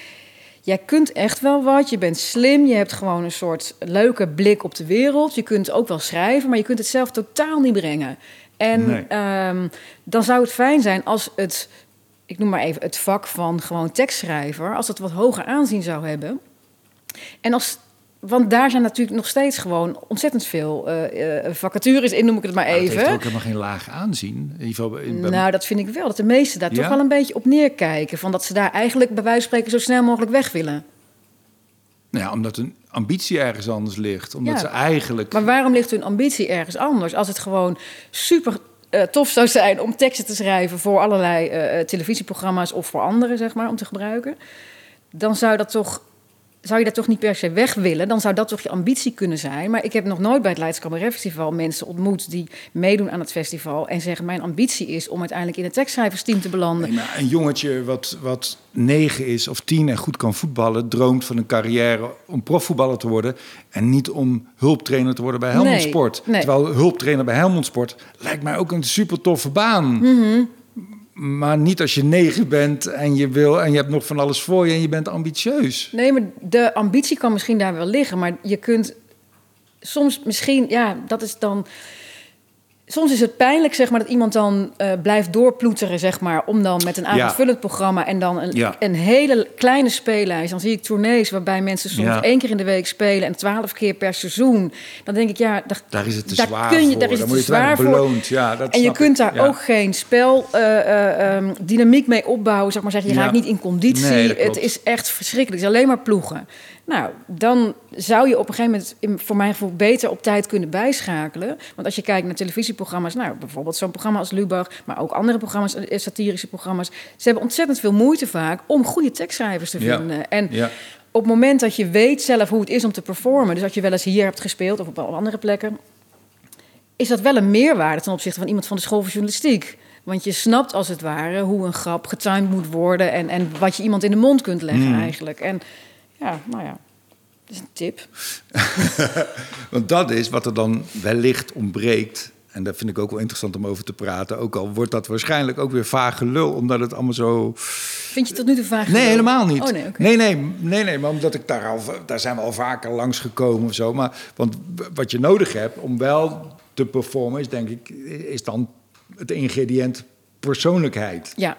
jij kunt echt wel wat, je bent slim, je hebt gewoon een soort leuke blik op de wereld, je kunt ook wel schrijven, maar je kunt het zelf totaal niet brengen. En Nee. ehm, dan zou het fijn zijn als het, ik noem maar even het vak van gewoon tekstschrijver, als het wat hoger aanzien zou hebben. En als, want daar zijn natuurlijk nog steeds gewoon ontzettend veel eh, eh, vacatures in, noem ik het maar Maar het heeft even. ook helemaal geen laag aanzien. In ieder geval in, bij- Nou, dat vind ik wel. Dat de meesten daar Ja? toch wel een beetje op neerkijken. Van dat ze daar eigenlijk bij wijze van spreken zo snel mogelijk weg willen. nou ja, omdat een ambitie ergens anders ligt. Omdat Ja. ze eigenlijk... Maar waarom ligt hun ambitie ergens anders? Als het gewoon super eh, tof zou zijn om teksten te schrijven voor allerlei eh, eh, televisieprogramma's of voor anderen, zeg maar, om te gebruiken. Dan zou dat toch. Zou je dat toch niet per se weg willen? Dan zou dat toch je ambitie kunnen zijn. Maar ik heb nog nooit bij het Leids Cabaret Festival mensen ontmoet die meedoen aan het festival en zeggen: Mijn ambitie is om uiteindelijk in het tekstschrijversteam te belanden. Nee, maar een jongetje wat, wat negen is of tien en goed kan voetballen... droomt van een carrière om profvoetballer te worden... en niet om hulptrainer te worden bij Helmond Sport. nee. Terwijl hulptrainer bij Helmond Sport lijkt mij ook een super toffe baan. Mhm. Maar niet als je negen bent en je, wil, en je hebt nog van alles voor je... en je bent ambitieus. Nee, maar de ambitie kan misschien daar wel liggen. Maar je kunt soms misschien, ja, dat is dan. Soms is het pijnlijk, zeg maar, dat iemand dan eh, blijft doorploeteren, zeg maar, om dan met een avondvullend programma en dan een, Ja. een hele kleine speellijst. Dan zie ik tournees waarbij mensen soms Ja. één keer in de week spelen en twaalf keer per seizoen. Dan denk ik, ja, daar, Daar is het te daar zwaar kun je, voor. daar is het te zwaar voor. beloond. Ja, dat En je kunt ik. daar ook geen spel eh, eh, ehm, dynamiek mee opbouwen. Zeg maar zeggen, je raakt niet in conditie. Nee, het is echt verschrikkelijk. Het is alleen maar ploegen. Nou, dan zou je op een gegeven moment, voor mijn gevoel, beter op tijd kunnen bijschakelen. Want als je kijkt naar televisieprogramma's, nou, bijvoorbeeld zo'n programma als Lubach, maar ook andere programma's, eh, satirische programma's. Ze hebben ontzettend veel moeite vaak om goede tekstschrijvers te Ja. vinden. En Ja. op het moment dat je weet zelf hoe het is om te performen, dus dat je wel eens hier hebt gespeeld of op andere plekken, is dat wel een meerwaarde ten opzichte van iemand van de school van journalistiek. Want je snapt als het ware hoe een grap getimed moet worden en, en wat je iemand in de mond kunt leggen Hmm. eigenlijk. En ja, nou ja, dat is een tip. Want dat is wat er dan wellicht ontbreekt. En dat vind ik ook wel interessant om over te praten. Ook al wordt dat waarschijnlijk ook weer vaag gelul, omdat het allemaal zo. Vind je tot nu toe vaag? Nee, gedaan? helemaal niet. Oh nee, nee, nee, nee, nee, maar omdat ik daar al, daar zijn we al vaker langs gekomen of zo. Maar want wat je nodig hebt om wel te performen, is denk ik, is dan het ingrediënt persoonlijkheid. Ja,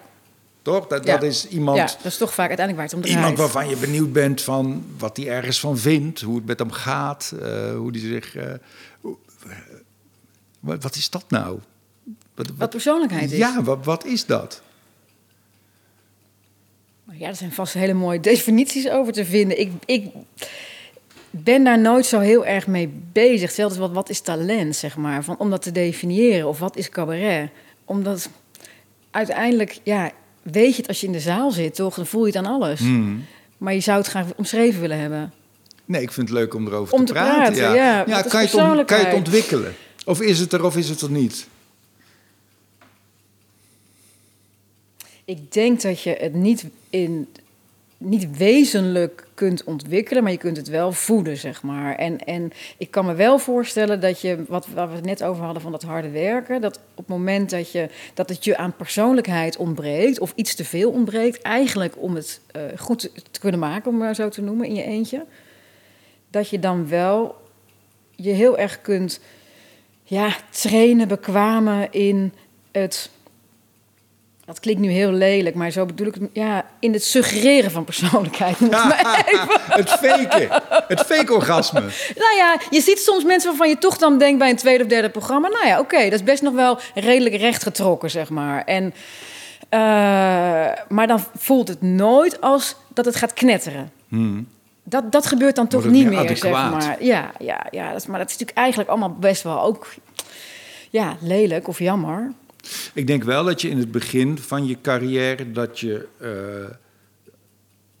Toch? Dat, Ja. dat is iemand. ja, dat is toch vaak uiteindelijk waar het om draait. Iemand waarvan je benieuwd bent van wat hij ergens van vindt, hoe het met hem gaat, eh, hoe hij zich. eh, wat, wat is dat nou? Wat, Wat persoonlijkheid is. Ja, wat, wat is dat? Ja, er zijn vast hele mooie definities over te vinden. Ik, ik ben daar nooit zo heel erg mee bezig. Zelfs wat, wat is talent, zeg maar. Van, om dat te definiëren. Of wat is cabaret. Omdat uiteindelijk, ja, weet je het als je in de zaal zit, toch? Dan voel je het aan alles. Hmm. Maar je zou het graag omschreven willen hebben. Nee, ik vind het leuk om erover Om te te praten. praten, ja, ja kan, je on- kan je het ontwikkelen? Of is het er of is het er niet? Ik denk dat je het niet, in, niet wezenlijk kunt ontwikkelen, maar je kunt het wel voeden, zeg maar. En, en ik kan me wel voorstellen dat je, wat waar we het net over hadden van dat harde werken, dat op het moment dat, je, dat het je aan persoonlijkheid ontbreekt, of iets te veel ontbreekt, eigenlijk om het eh, goed te kunnen maken, om maar zo te noemen, in je eentje, dat je dan wel je heel erg kunt ja, trainen, bekwamen in het dat klinkt nu heel lelijk, maar zo bedoel ik het. Ja, in het suggereren van persoonlijkheid. het maar even. het faken. Het fake-orgasme. Nou ja, je ziet soms mensen waarvan je toch dan denkt bij een tweede of derde programma. Nou ja, oké, dat is best nog wel redelijk rechtgetrokken, zeg maar. En, eh, maar dan voelt het nooit als dat het gaat knetteren. Dat, dat gebeurt dan toch niet meer meer, zeg maar. Ja, ja, ja dat is, maar dat is natuurlijk eigenlijk allemaal best wel ook ja, lelijk of jammer. Ik denk wel dat je in het begin van je carrière... dat je, eh,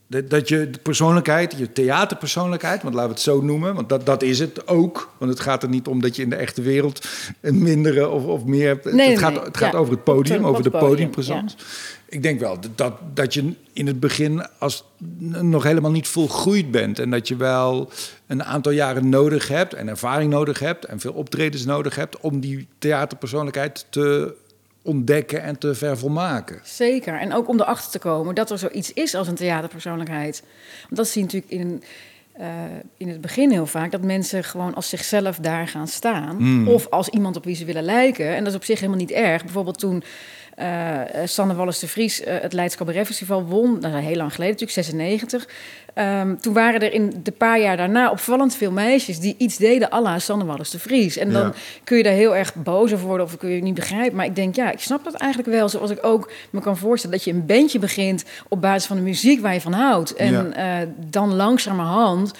dat, dat je de persoonlijkheid, je theaterpersoonlijkheid... want laten we het zo noemen, want dat, dat is het ook. Want het gaat er niet om dat je in de echte wereld... een mindere of, of meer... hebt. Nee, het gaat, nee, het gaat ja. over het podium, over de het podium, podiumpresence. Ik denk wel dat- dat, dat je in het begin als nog helemaal niet volgroeid bent. En dat je wel een aantal jaren nodig hebt en ervaring nodig hebt en veel optredens nodig hebt om die theaterpersoonlijkheid te ontdekken en te vervolmaken. Zeker. En ook om erachter te komen dat er zoiets is als een theaterpersoonlijkheid. Want dat zie je natuurlijk in, eh, in het begin heel vaak. Dat mensen gewoon als zichzelf daar gaan staan. Hmm. Of als iemand op wie ze willen lijken. En dat is op zich helemaal niet erg. Bijvoorbeeld toen eh Sanne Wallis de Vries eh, het Leids Cabaret Festival won. Dat is heel lang geleden, natuurlijk 96. Ehm, toen waren er in de paar jaar daarna opvallend veel meisjes... die iets deden à la Sanne Wallis de Vries. En dan Ja. kun je daar heel erg boos over worden of kun je het niet begrijpen. Maar ik denk, ja, ik snap dat eigenlijk wel. Zoals ik ook me kan voorstellen dat je een bandje begint op basis van de muziek waar je van houdt. En eh, dan langzamerhand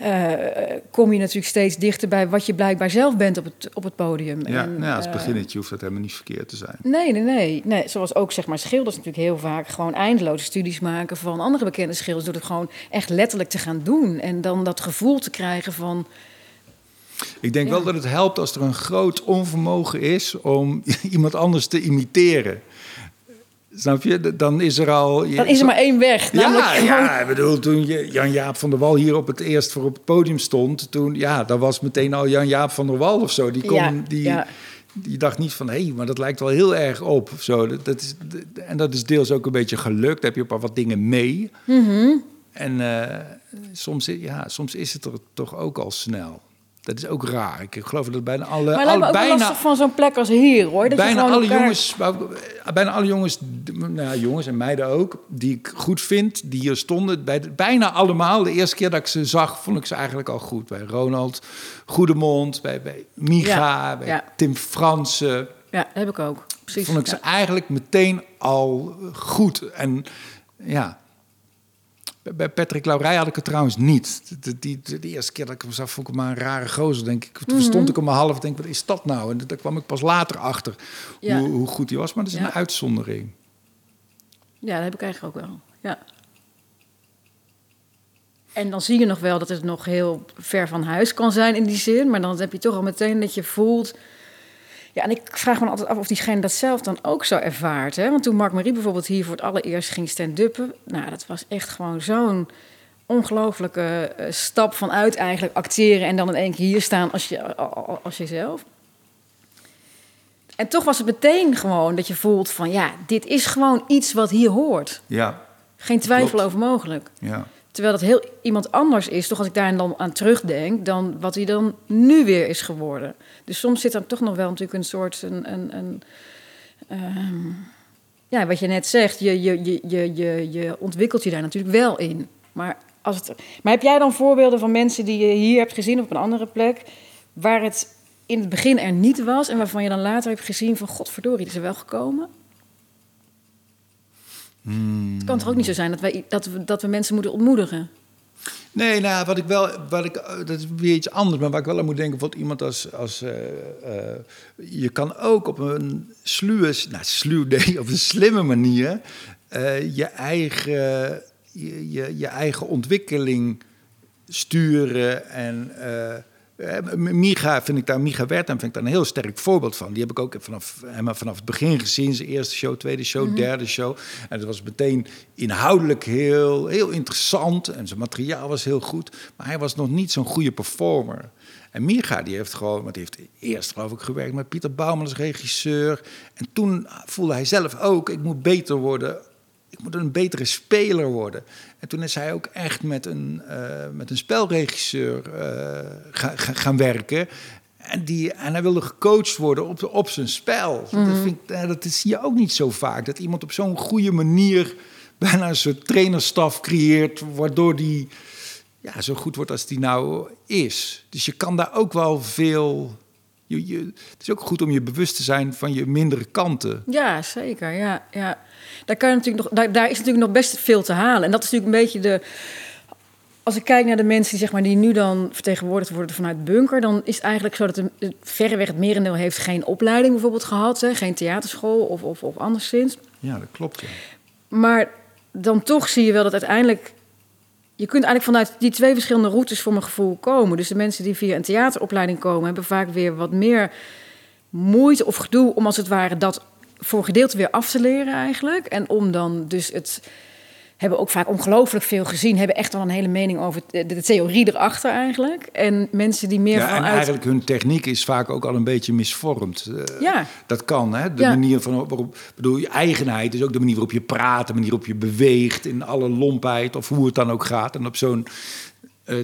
eh, kom je natuurlijk steeds dichter bij wat je blijkbaar zelf bent op het, op het podium. Ja, En, nou ja, als eh, beginnetje hoeft dat helemaal niet verkeerd te zijn. Nee, nee, nee, nee. Zoals ook zeg maar schilders natuurlijk heel vaak gewoon eindeloze studies maken van andere bekende schilders. Door het gewoon echt letterlijk te gaan doen. En dan dat gevoel te krijgen van. Ik denk Ja. wel dat het helpt als er een groot onvermogen is om iemand anders te imiteren. Snap je? Dan is er al. Dan is er maar één weg. Ja, gewoon- ja, ik bedoel, toen je- Jan-Jaap van der Wal hier op het eerst voor op het podium stond, toen, ja, dat was meteen al Jan-Jaap van der Wal of zo. Die, kon, Ja, die, ja. die dacht niet van, hé, maar dat lijkt wel heel erg op. Of zo. Dat, dat is, en dat is deels ook een beetje gelukt. Daar heb je ook wat dingen mee. Mhm. En eh, soms, ja, soms is het er toch ook al snel. Dat is ook raar. Ik geloof dat bijna alle, Maar al, bijna, van zo'n plek als hier, hoor. Dat bijna alle elkaar- jongens, bijna alle jongens, nou, jongens en meiden ook, die ik goed vind, die hier stonden, bij bijna allemaal. De eerste keer dat ik ze zag, vond ik ze eigenlijk al goed. Bij Ronald Goedemond, bij, bij Micha, Ja, bij ja. Tim Fransen. Ja, heb ik ook. Precies. Vond ik ja. ze eigenlijk meteen al goed. En ja, bij- Patrick Laurij had ik het trouwens niet. De, die, de, de eerste keer dat ik hem zag, vond ik hem maar een rare gozer, denk ik. Toen Mhm. stond ik om een half, denk wat is dat nou? En daar kwam ik pas later achter Ja. hoe, hoe goed hij was. Maar dat is Ja. een uitzondering. Ja, dat heb ik eigenlijk ook wel. Ja. En dan zie je nog wel dat het nog heel ver van huis kan zijn in die zin. Maar dan heb je toch al meteen dat je voelt... Ja, en ik vraag me altijd af of diegene dat zelf dan ook zo ervaart. Hè? Want toen Mark Marie bijvoorbeeld hier voor het allereerst ging stand-uppen... Nou, dat was echt gewoon zo'n ongelooflijke eh, stap vanuit eigenlijk acteren... en dan in één keer hier staan als, je, als jezelf. En toch was het meteen gewoon dat je voelt van... ja, dit is gewoon iets wat hier hoort. Ja, Geen twijfel Klopt. over mogelijk. ja. Terwijl dat heel iemand anders is, toch als ik daar dan aan terugdenk, dan wat hij dan nu weer is geworden. Dus soms zit er toch nog wel natuurlijk een soort. Een, een, ehm, ja, wat je net zegt, je, je, je, je, je, je ontwikkelt je daar natuurlijk wel in. Maar, als het, maar heb jij dan voorbeelden van mensen die je hier hebt gezien op een andere plek, waar het in het begin er niet was en waarvan je dan later hebt gezien van godverdorie, is er wel gekomen? Het kan toch ook niet zo zijn dat, wij, dat, we, dat we mensen moeten ontmoedigen? Nee, nou, wat ik wel, wat ik, eh, dat is weer iets anders, maar waar ik wel aan moet denken, bijvoorbeeld iemand als, als uh, uh, je kan ook op een sluwe, nou, sluw, nee, op een slimme manier uh, je eigen, je, je, je, eigen ontwikkeling sturen en uh, Micha vind ik daar, Micha Wertheim vind ik daar een heel sterk voorbeeld van. Die heb ik ook vanaf, helemaal vanaf het begin gezien. Zijn eerste show, tweede show, mm -hmm. derde show. En dat was meteen inhoudelijk heel, heel interessant. En zijn materiaal was heel goed. Maar hij was nog niet zo'n goede performer. En Micha die heeft gewoon, want die heeft eerst geloof ik gewerkt met Pieter Bouwman als regisseur. En toen voelde hij zelf ook, ik moet beter worden ik moet een betere speler worden. En toen is hij ook echt met een, uh, met een spelregisseur uh, ga, ga, gaan werken. En, die, en hij wilde gecoacht worden op, op zijn spel. Mm dat, vind ik, dat zie je ook niet zo vaak. Dat iemand op zo'n goede manier bijna een soort trainerstaf creëert... waardoor die ja, zo goed wordt als die nou is. Dus je kan daar ook wel veel... Je, je, het is ook goed om je bewust te zijn van je mindere kanten. Ja, zeker. Ja, ja daar, kan je natuurlijk nog, daar, daar is natuurlijk nog best veel te halen. En dat is natuurlijk een beetje de. Als ik kijk naar de mensen die, zeg maar, die nu dan vertegenwoordigd worden vanuit bunker, dan is het eigenlijk zo dat de, verreweg het merendeel heeft geen opleiding bijvoorbeeld gehad, hè, geen theaterschool of, of, of anderszins. Ja, dat klopt. Ja. Maar dan toch zie je wel dat uiteindelijk je kunt eigenlijk vanuit die twee verschillende routes voor mijn gevoel komen. Dus de mensen die via een theateropleiding komen, hebben vaak weer wat meer moeite of gedoe om als het ware dat voor gedeelte weer af te leren eigenlijk. En om dan dus het hebben ook vaak ongelooflijk veel gezien, hebben echt wel een hele mening over de, theorie erachter eigenlijk. En mensen die meer ja, vanuit... En eigenlijk hun techniek is vaak ook al een beetje misvormd. Uh, ja. Dat kan, hè? De ja. manier van waarop... bedoel, je eigenheid is ook de manier waarop je praat, de manier waarop je beweegt... in alle lompheid of hoe het dan ook gaat. En op zo'n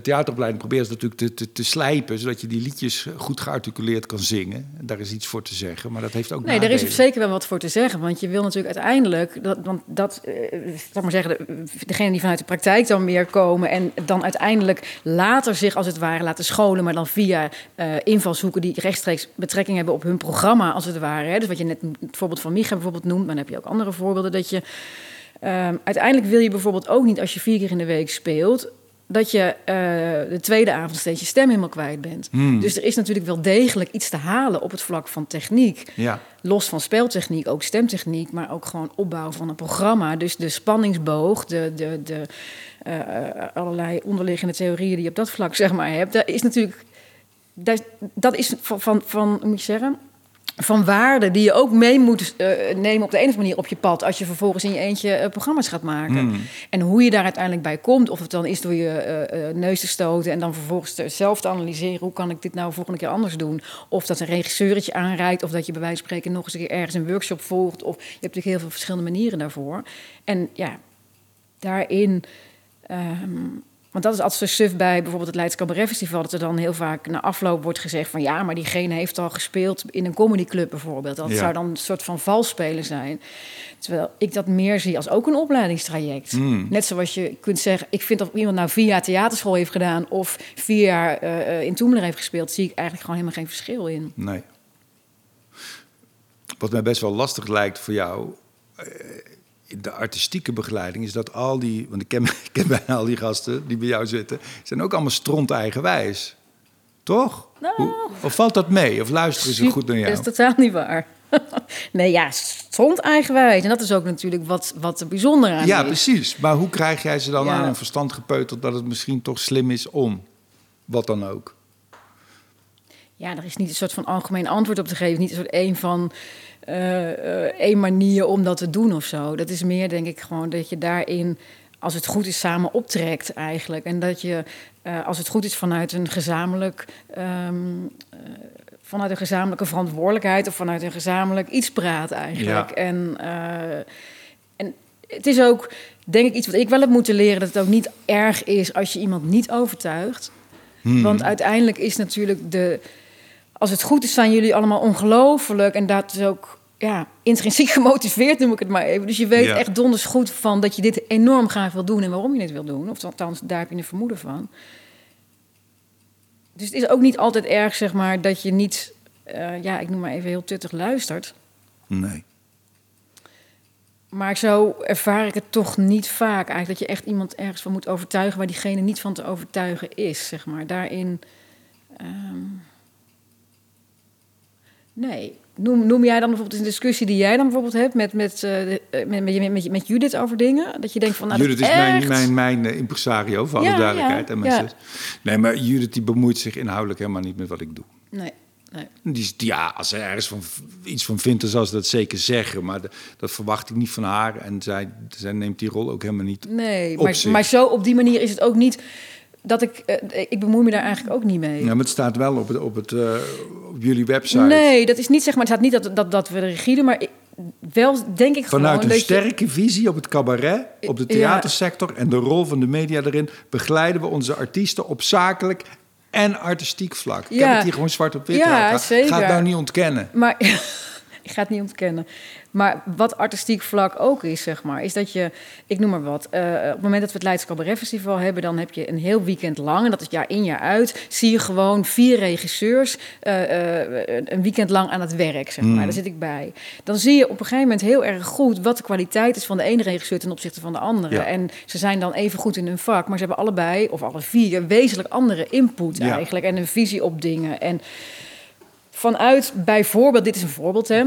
theateropleiding proberen ze natuurlijk te, te, te, slijpen, zodat je die liedjes goed gearticuleerd kan zingen. Daar is iets voor te zeggen, maar dat heeft ook. Nee, nadelen. daar is zeker wel wat voor te zeggen, want je wil natuurlijk uiteindelijk dat, want dat, laat maar zeggen, de, degene die vanuit de praktijk dan meer komen en dan uiteindelijk later zich als het ware laten scholen, maar dan via uh, invalshoeken die rechtstreeks betrekking hebben op hun programma, als het ware. Hè. Dus wat je net het voorbeeld van Micha bijvoorbeeld noemt, maar dan heb je ook andere voorbeelden dat je. Um, uiteindelijk wil je bijvoorbeeld ook niet als je vier keer in de week speelt dat je uh, de tweede avond steeds je stem helemaal kwijt bent. Hmm. Dus er is natuurlijk wel degelijk iets te halen op het vlak van techniek. Ja. Los van speltechniek, ook stemtechniek, maar ook gewoon opbouw van een programma. Dus de spanningsboog, de, de, de uh, allerlei onderliggende theorieën die je op dat vlak zeg maar hebt, dat is natuurlijk. Dat, dat is van, van, van, moet je zeggen, van waarde die je ook mee moet uh, nemen op de ene manier op je pad als je vervolgens in je eentje uh, programma's gaat maken. Mm. En hoe je daar uiteindelijk bij komt, of het dan is door je uh, neus te stoten en dan vervolgens zelf te analyseren hoe kan ik dit nou volgende keer anders doen, of dat een regisseurtje aanreikt, of dat je bij wijze van spreken nog eens een keer ergens een workshop volgt, of je hebt natuurlijk heel veel verschillende manieren daarvoor. En ja, daarin. Um, want dat is altijd zo suf bij bijvoorbeeld het Leids Cabaret Festival... dat er dan heel vaak na afloop wordt gezegd van... ja, maar diegene heeft al gespeeld in een comedyclub bijvoorbeeld. Dat Ja. zou dan een soort van valspelen zijn. Terwijl ik dat meer zie als ook een opleidingstraject. Mm. Net zoals je kunt zeggen... ik vind of iemand nou vier jaar theaterschool heeft gedaan... of vier jaar eh, in Toemler heeft gespeeld... zie ik eigenlijk gewoon helemaal geen verschil in. Nee. Wat mij best wel lastig lijkt voor jou... de artistieke begeleiding is dat al die... want ik ken, ik ken bijna al die gasten die bij jou zitten... zijn ook allemaal stront eigenwijs. Toch? Nou. Hoe- of valt dat mee? Of luisteren ze goed naar jou? Dat is totaal niet waar. nee, ja, stond eigenwijs. En dat is ook natuurlijk wat, wat er bijzonder aan Ja, is. precies. Maar hoe krijg jij ze dan Ja. aan hun verstand gepeuterd... dat het misschien toch slim is om? Wat dan ook. Ja, er is niet een soort van algemeen antwoord op te geven. Niet een soort één van één manier om dat te doen of zo. Dat is meer, denk ik, gewoon dat je daarin, als het goed is, samen optrekt eigenlijk. En dat je, eh, als het goed is, vanuit een gezamenlijk. ehm, eh, vanuit een gezamenlijke verantwoordelijkheid of vanuit een gezamenlijk iets praat eigenlijk. Ja. En, eh, en het is ook, denk ik, iets wat ik wel heb moeten leren: dat het ook niet erg is als je iemand niet overtuigt. Hmm. Want uiteindelijk is natuurlijk de. Als het goed is, zijn jullie allemaal ongelooflijk. En dat is ook ja, intrinsiek gemotiveerd, noem ik het maar even. Dus je weet Ja. echt donders goed van dat je dit enorm graag wil doen en waarom je dit wil doen. Of althans, daar heb je een vermoeden van. Dus het is ook niet altijd erg, zeg maar, dat je niet, eh, ja, ik noem maar even heel tuttig luistert. Nee. Maar zo ervaar ik het toch niet vaak eigenlijk. Dat je echt iemand ergens van moet overtuigen waar diegene niet van te overtuigen is, zeg maar. Daarin. ehm, nee. Noem, noem jij dan bijvoorbeeld een discussie die jij dan bijvoorbeeld hebt met, met, eh, eh, met, met, met, met Judith over dingen? Dat je denkt van. Nou, Judith is mijn, echt- mijn, mijn eh, impresario, voor alle Ja, duidelijkheid. ja, en mijn. Nee, maar Judith die bemoeit zich inhoudelijk helemaal niet met wat ik doe. Nee, nee. Die, ja, als ze ergens van, iets van vindt, dan zal ze dat zeker zeggen. Maar de- dat verwacht ik niet van haar. En zij, zij neemt die rol ook helemaal niet Nee, op maar, maar zo op die manier is het ook niet dat ik. eh, ik bemoei me daar eigenlijk ook niet mee. Ja, maar het staat wel op, het, op, het, eh, op jullie website. Nee, dat is niet zeg maar. Het staat niet dat, dat, dat we de regie doen, maar ik- wel denk ik Vanuit gewoon een je- sterke visie op het cabaret, op de Ja. theatersector en de rol van de media erin, begeleiden we onze artiesten op zakelijk en artistiek vlak. Ik heb het hier gewoon zwart op wit. Ja. Ga het nou niet ontkennen. Maar ik ga het niet ontkennen. Maar wat artistiek vlak ook is, zeg maar, is dat je, ik noem maar wat, eh, op het moment dat we het Leids Cabaret Festival hebben, dan heb je een heel weekend lang, en dat is jaar in jaar uit, zie je gewoon vier regisseurs eh, eh, een weekend lang aan het werk, zeg maar. Daar zit ik bij. Dan zie je op een gegeven moment heel erg goed wat de kwaliteit is van de ene regisseur ten opzichte van de andere. Ja. En ze zijn dan even goed in hun vak, maar ze hebben allebei, of alle vier, wezenlijk andere input Ja. eigenlijk en een visie op dingen. En vanuit bijvoorbeeld, dit is een voorbeeld hè.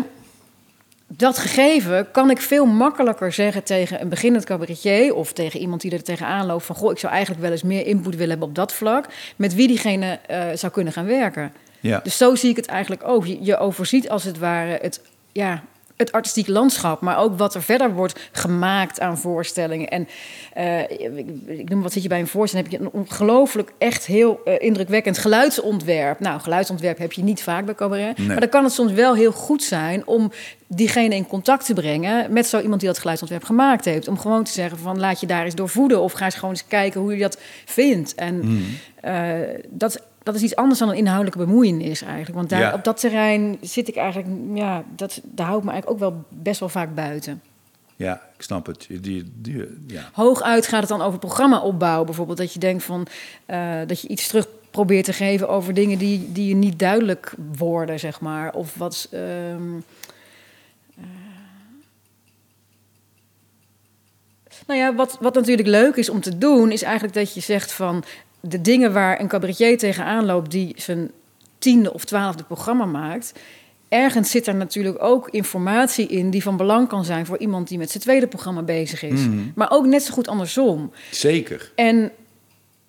Dat gegeven kan ik veel makkelijker zeggen tegen een beginnend cabaretier of tegen iemand die er tegenaan loopt van goh, ik zou eigenlijk wel eens meer input willen hebben op dat vlak, met wie diegene eh, zou kunnen gaan werken. Ja. Dus zo zie ik het eigenlijk ook. Je, je overziet als het ware het, ja, het artistiek landschap, maar ook wat er verder wordt gemaakt aan voorstellingen. En eh, ik, ik noem wat zit je bij een voorstelling, heb je een ongelooflijk echt heel eh, indrukwekkend geluidsontwerp. Nou, geluidsontwerp heb je niet vaak bij cabaret, Nee. maar dan kan het soms wel heel goed zijn om diegene in contact te brengen met zo iemand die dat geluidsontwerp gemaakt heeft. Om gewoon te zeggen van laat je daar eens door voeden of ga eens gewoon eens kijken hoe je dat vindt. En eh, dat, dat is iets anders dan een inhoudelijke bemoeienis eigenlijk. Want daar, Ja. op dat terrein zit ik eigenlijk, ja, dat, daar hou ik me eigenlijk ook wel best wel vaak buiten. Ja, ik snap het. Die, die, ja. Hooguit gaat het dan over programmaopbouw bijvoorbeeld. Dat je denkt van, eh, dat je iets terug probeert te geven over dingen die, die je niet duidelijk worden, zeg maar. Of wat... ehm, eh, nou ja, wat, wat natuurlijk leuk is om te doen, is eigenlijk dat je zegt van de dingen waar een cabaretier tegenaan loopt die zijn tiende of twaalfde programma maakt. Ergens zit er natuurlijk ook informatie in die van belang kan zijn voor iemand die met zijn tweede programma bezig is. Maar ook net zo goed andersom. Zeker. En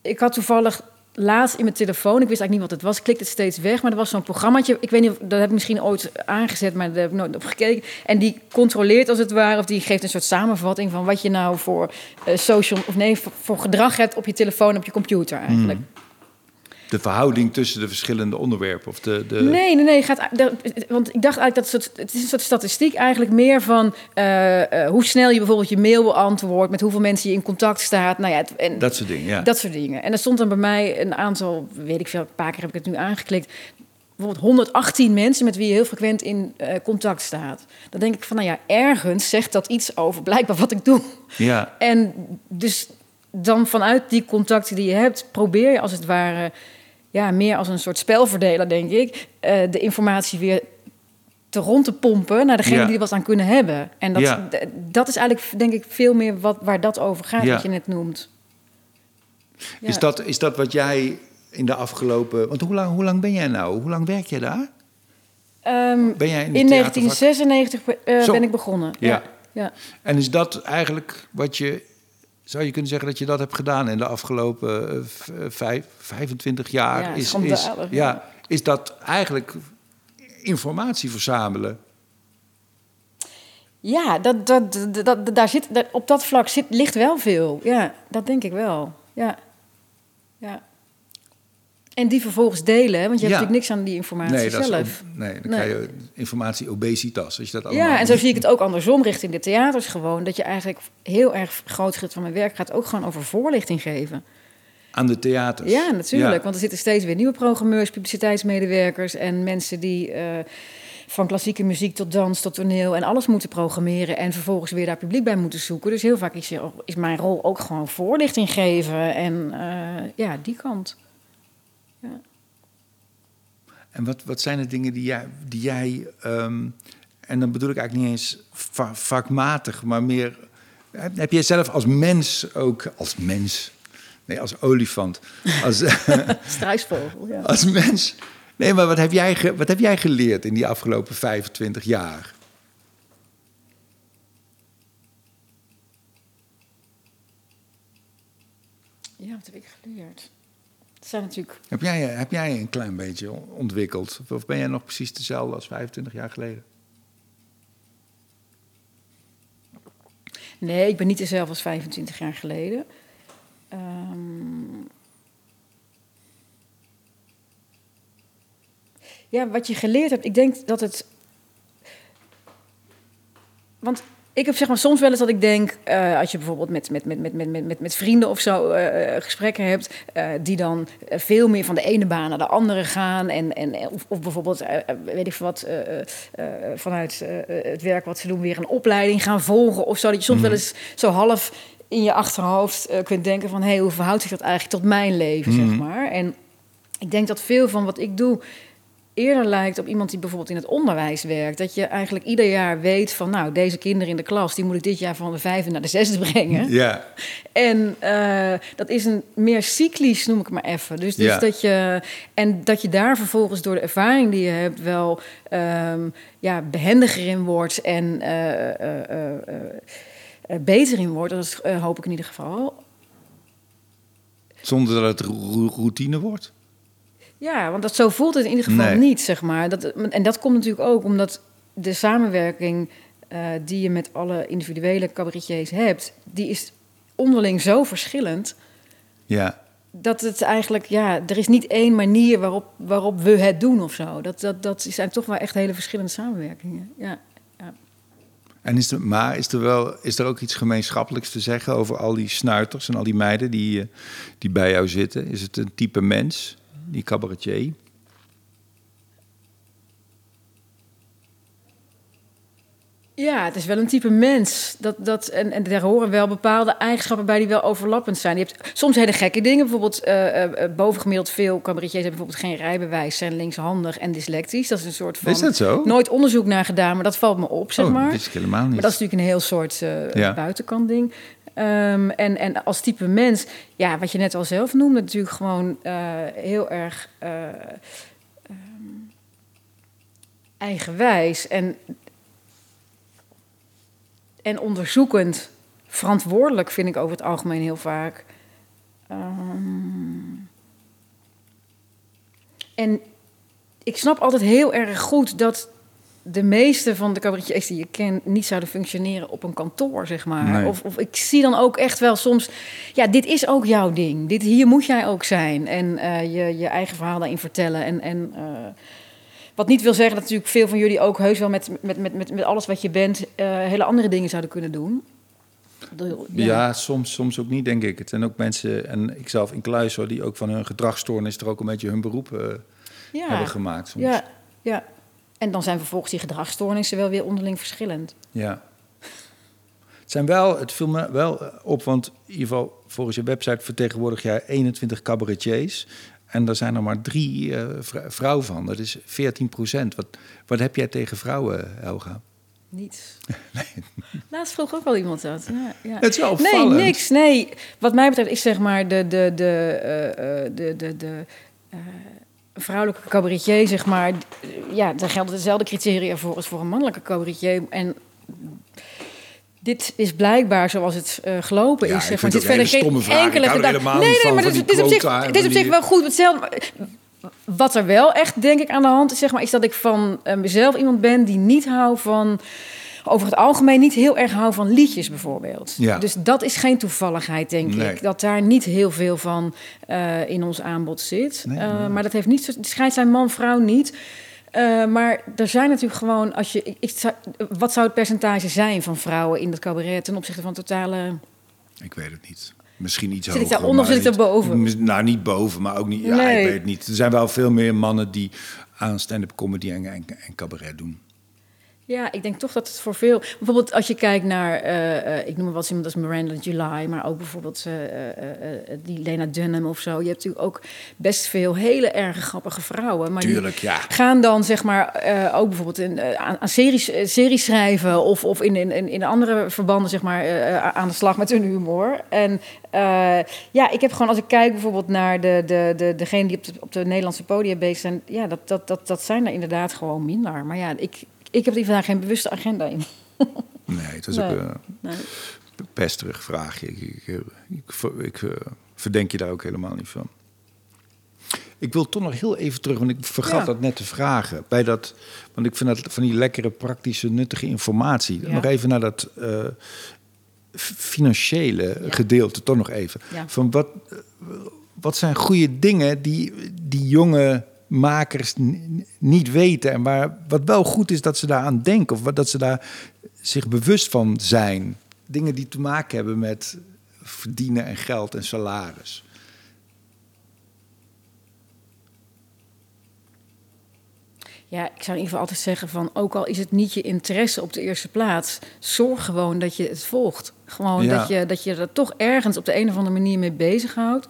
ik had toevallig laatst in mijn telefoon, ik wist eigenlijk niet wat het was, klikte het steeds weg, maar er was zo'n programmaatje, ik weet niet, of, dat heb ik misschien ooit aangezet, maar daar heb ik nooit op gekeken. En die controleert als het ware, of die geeft een soort samenvatting van wat je nou voor eh, social, of nee, voor, voor gedrag hebt op je telefoon, op je computer eigenlijk. De verhouding tussen de verschillende onderwerpen. Of de, de... Nee, nee, nee. Gaat, want ik dacht eigenlijk dat het, soort- het is een soort statistiek eigenlijk meer van eh, eh, hoe snel je bijvoorbeeld je mail beantwoordt, met hoeveel mensen je in contact staat. Nou ja, het, en Dat soort dingen, ja. dat soort dingen. En er stond dan bij mij een aantal, weet ik veel, een paar keer heb ik het nu aangeklikt. Bijvoorbeeld 118 mensen met wie je heel frequent in eh, contact staat. Dan denk ik van, nou ja, ergens zegt dat iets over blijkbaar wat ik doe. ja. En dus dan vanuit die contacten die je hebt, probeer je als het ware, ja, meer als een soort spelverdeler, denk ik, eh, de informatie weer te rond te pompen naar degene Ja. die er wat aan kunnen hebben. En dat, Ja. dat is eigenlijk, denk ik, veel meer wat, waar dat over gaat, Ja. wat je net noemt. Ja. Is, dat, is dat wat jij in de afgelopen... Want hoe lang, hoe lang ben jij nou? Hoe lang werk jij daar? Ehm, Ben jij in, de in theatervak? 1996 eh, ben ik begonnen. Ja. Ja. Ja. En is dat eigenlijk wat je... Zou je kunnen zeggen dat je dat hebt gedaan in de afgelopen eh, eh, vijf, 25 jaar? Ja, is, is, ja, ja. is dat eigenlijk informatie verzamelen? Ja, dat, dat, dat, daar zit, op dat vlak zit, ligt wel veel. Ja, dat denk ik wel. Ja. ja. En die vervolgens delen, want je hebt Ja. natuurlijk niks aan die informatie Nee, dat is, zelf. nee, dan Nee. krijg je informatie obesitas. Als je dat allemaal Ja, en zo zie ik het ook andersom richting de theaters gewoon. Dat je eigenlijk heel erg groot gedeelte van mijn werk gaat ook gewoon over voorlichting geven. Aan de theaters. Ja, natuurlijk. Ja. Want er zitten steeds weer nieuwe programmeurs, publiciteitsmedewerkers en mensen die eh, van klassieke muziek tot dans tot toneel en alles moeten programmeren en vervolgens weer daar publiek bij moeten zoeken. Dus heel vaak is, is mijn rol ook gewoon voorlichting geven en eh, ja, die kant. En wat, wat zijn de dingen die jij, die jij ehm, en dan bedoel ik eigenlijk niet eens va- vakmatig, maar meer. Heb, heb jij zelf als mens ook, als mens, nee, als olifant, als, Struisvogel, ja. als mens. Nee, maar wat heb, jij ge- wat heb jij geleerd in die afgelopen 25 jaar? Ja, wat heb ik geleerd? Zijn natuurlijk... Heb jij, heb jij een klein beetje ontwikkeld? Of ben jij nog precies dezelfde als 25 jaar geleden? Nee, ik ben niet dezelfde als 25 jaar geleden. Ehm, Ja, wat je geleerd hebt, ik denk dat het. Want ik heb zeg maar soms wel eens dat ik denk, eh, als je bijvoorbeeld met, met, met, met, met, met, met, vrienden of zo eh, gesprekken hebt, eh, die dan eh, veel meer van de ene baan naar de andere gaan. En, en, of, of bijvoorbeeld, eh, eh, weet ik veel wat, eh, eh, eh, vanuit eh, het werk wat ze doen, weer een opleiding gaan volgen of zo. Dat je soms wel eens zo half in je achterhoofd eh, kunt denken van, hé, hey, hoe verhoudt zich dat eigenlijk tot mijn leven, zeg maar. En ik denk dat veel van wat ik doe eerder lijkt op iemand die bijvoorbeeld in het onderwijs werkt. Dat je eigenlijk ieder jaar weet van, nou, deze kinderen in de klas, die moet ik dit jaar van de vijfde naar de zesde brengen. Ja, En eh, dat is een meer cyclisch, noem ik het maar even. Dus, dus Ja. dat je en dat je daar vervolgens door de ervaring die je hebt wel ehm, ja, behendiger in wordt en eh, eh, beter in wordt. Dat is, hoop ik in ieder geval. zonder dat het ro- routine wordt. Ja, want dat, zo voelt het in ieder geval Nee. niet, zeg maar. Dat, en dat komt natuurlijk ook omdat de samenwerking eh, die je met alle individuele cabaretiers hebt, die is onderling zo verschillend. Ja, Dat het eigenlijk, ja, er is niet één manier waarop, waarop we het doen of zo. Dat, dat, dat zijn toch wel echt hele verschillende samenwerkingen. Ja, ja. en is er, maar is er, wel, is er ook iets gemeenschappelijks te zeggen over al die snuiters en al die meiden die, eh, die bij jou zitten? Is het een type mens, die cabaretier? Ja, het is wel een type mens. Dat, dat, en, en daar horen wel bepaalde eigenschappen bij die wel overlappend zijn. Je hebt soms hele gekke dingen. Bijvoorbeeld eh, eh, eh, bovengemiddeld veel cabaretiers hebben bijvoorbeeld geen rijbewijs, zijn linkshandig en dyslectisch. Dat is een soort van... Is dat zo? Nooit onderzoek naar gedaan, maar dat valt me op, zeg oh, maar. dat ik helemaal niet. Maar dat is natuurlijk een heel soort eh, Ja. buitenkant ding. Ehm, en, en als type mens, ja, wat je net al zelf noemde, natuurlijk gewoon eh, heel erg eh, ehm, eigenwijs en, en onderzoekend. Verantwoordelijk vind ik over het algemeen heel vaak. Ehm, en ik snap altijd heel erg goed dat de meeste van de cabaretiers die je kent niet zouden functioneren op een kantoor, zeg maar. Nee. Of, of ik zie dan ook echt wel soms, ja, dit is ook jouw ding. Dit, hier moet jij ook zijn. En eh, je, je eigen verhaal daarin vertellen. En, en eh, wat niet wil zeggen dat natuurlijk veel van jullie ook heus wel met, met, met, met, met alles wat je bent, eh, hele andere dingen zouden kunnen doen. Ja, soms, soms ook niet, denk ik. Het zijn ook mensen, en ik zelf in kluis hoor, die ook van hun gedragsstoornis er ook een beetje hun beroep ja. hebben gemaakt. Soms. Ja, ja. En dan zijn vervolgens die gedragsstoornissen wel weer onderling verschillend. Ja. Het zijn wel, het viel me wel eh, op, want in ieder geval volgens je website vertegenwoordig jij 21 cabaretiers. En daar zijn er maar drie eh, vrou- vrouwen van. Dat is 14 procent. Wat, wat heb jij tegen vrouwen, Helga? Niets. Laatst vroeg ook wel iemand dat. Ja, ja. Het is wel Nee, niks. Nee, wat mij betreft is zeg maar de, de, de, eh, eh, de, de, de vrouwelijke cabaretier, zeg maar. Ja, daar gelden dezelfde criteria voor als voor een mannelijke cabaretier. En dit is blijkbaar zoals het eh, gelopen Ja, is. Zeg maar. het stomme verder geen enkele Nee, nee, maar het is, is op zich, het is op zich wel goed. Hetzelfde, wat er wel echt, denk ik, aan de hand is, zeg maar, is dat ik van eh, mezelf iemand ben die niet hou van. Over het algemeen niet heel erg hou van liedjes bijvoorbeeld. Ja. Dus dat is geen toevalligheid, denk Nee. ik. Dat daar niet heel veel van eh, in ons aanbod zit. Nee, Eh, nee. Maar dat heeft niet. scheidt zijn man-vrouw niet. Eh, maar er zijn natuurlijk gewoon. Als je, ik, ik zou- wat zou het percentage zijn van vrouwen in het cabaret ten opzichte van totale. Ik weet het niet. Misschien iets Zit ik hoger. daaronder of zit ik daarboven? Nou, niet boven, maar ook niet... Ja, Nee. ik weet het niet. Er zijn wel veel meer mannen die aan stand-up comedy en, en, en cabaret doen. Ja, ik denk toch dat het voor veel... Bijvoorbeeld als je kijkt naar, eh, eh, ik noem maar wat iemand als Miranda July... maar ook bijvoorbeeld uh, die Lena Dunham of zo. Je hebt natuurlijk ook best veel hele erg grappige vrouwen. Maar Tuurlijk, ja. gaan dan zeg maar ook bijvoorbeeld in, aan, aan series, series schrijven... of, of in, in, in andere verbanden zeg maar aan de slag met hun humor. En ja, ik heb gewoon als ik kijk bijvoorbeeld naar de, de, de, degene die op de, op de Nederlandse podium bezig zijn... ja, dat, dat, dat, dat zijn er inderdaad gewoon minder. Maar ja, ik ik heb die vandaag geen bewuste agenda in. nee, het is ook een nee. pesterig vraagje. Ik, ik, ik, ik uh, verdenk je daar ook helemaal niet van. Ik wil toch nog heel even terug, want ik vergat dat net te vragen. Bij dat, want ik vind dat van die lekkere, praktische, nuttige informatie. Nog even naar dat uh, financiële gedeelte, toch nog even. Van wat, wat zijn goede dingen die, die jonge makers niet weten. En waar, wat wel goed is dat ze daaraan denken of dat ze daar zich bewust van zijn. Dingen die te maken hebben met verdienen en geld en salaris. Ja, ik zou in ieder geval altijd zeggen van, ook al is het niet je interesse op de eerste plaats, zorg gewoon dat je het volgt. Gewoon dat, je, dat je er toch ergens op de een of andere manier mee bezighoudt.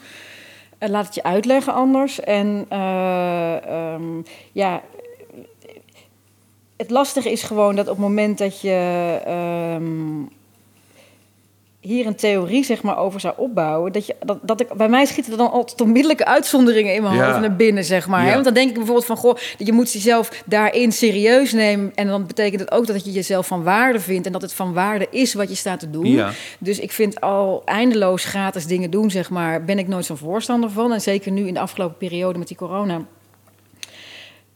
Eh, laat het je uitleggen anders. En uh, um, ja, het lastige is gewoon dat op het moment dat je um, hier een theorie zeg maar, over zou opbouwen, dat, je, dat, dat ik, bij mij schieten er dan altijd onmiddellijke uitzonderingen in mijn ja. hoofd naar binnen, zeg maar. Ja. Want dan denk ik bijvoorbeeld van, goh, je moet jezelf daarin serieus nemen. En dan betekent het ook dat je jezelf van waarde vindt en dat het van waarde is wat je staat te doen. Ja. Dus ik vind al eindeloos gratis dingen doen, zeg maar, ben ik nooit zo'n voorstander van. En zeker nu in de afgelopen periode met die corona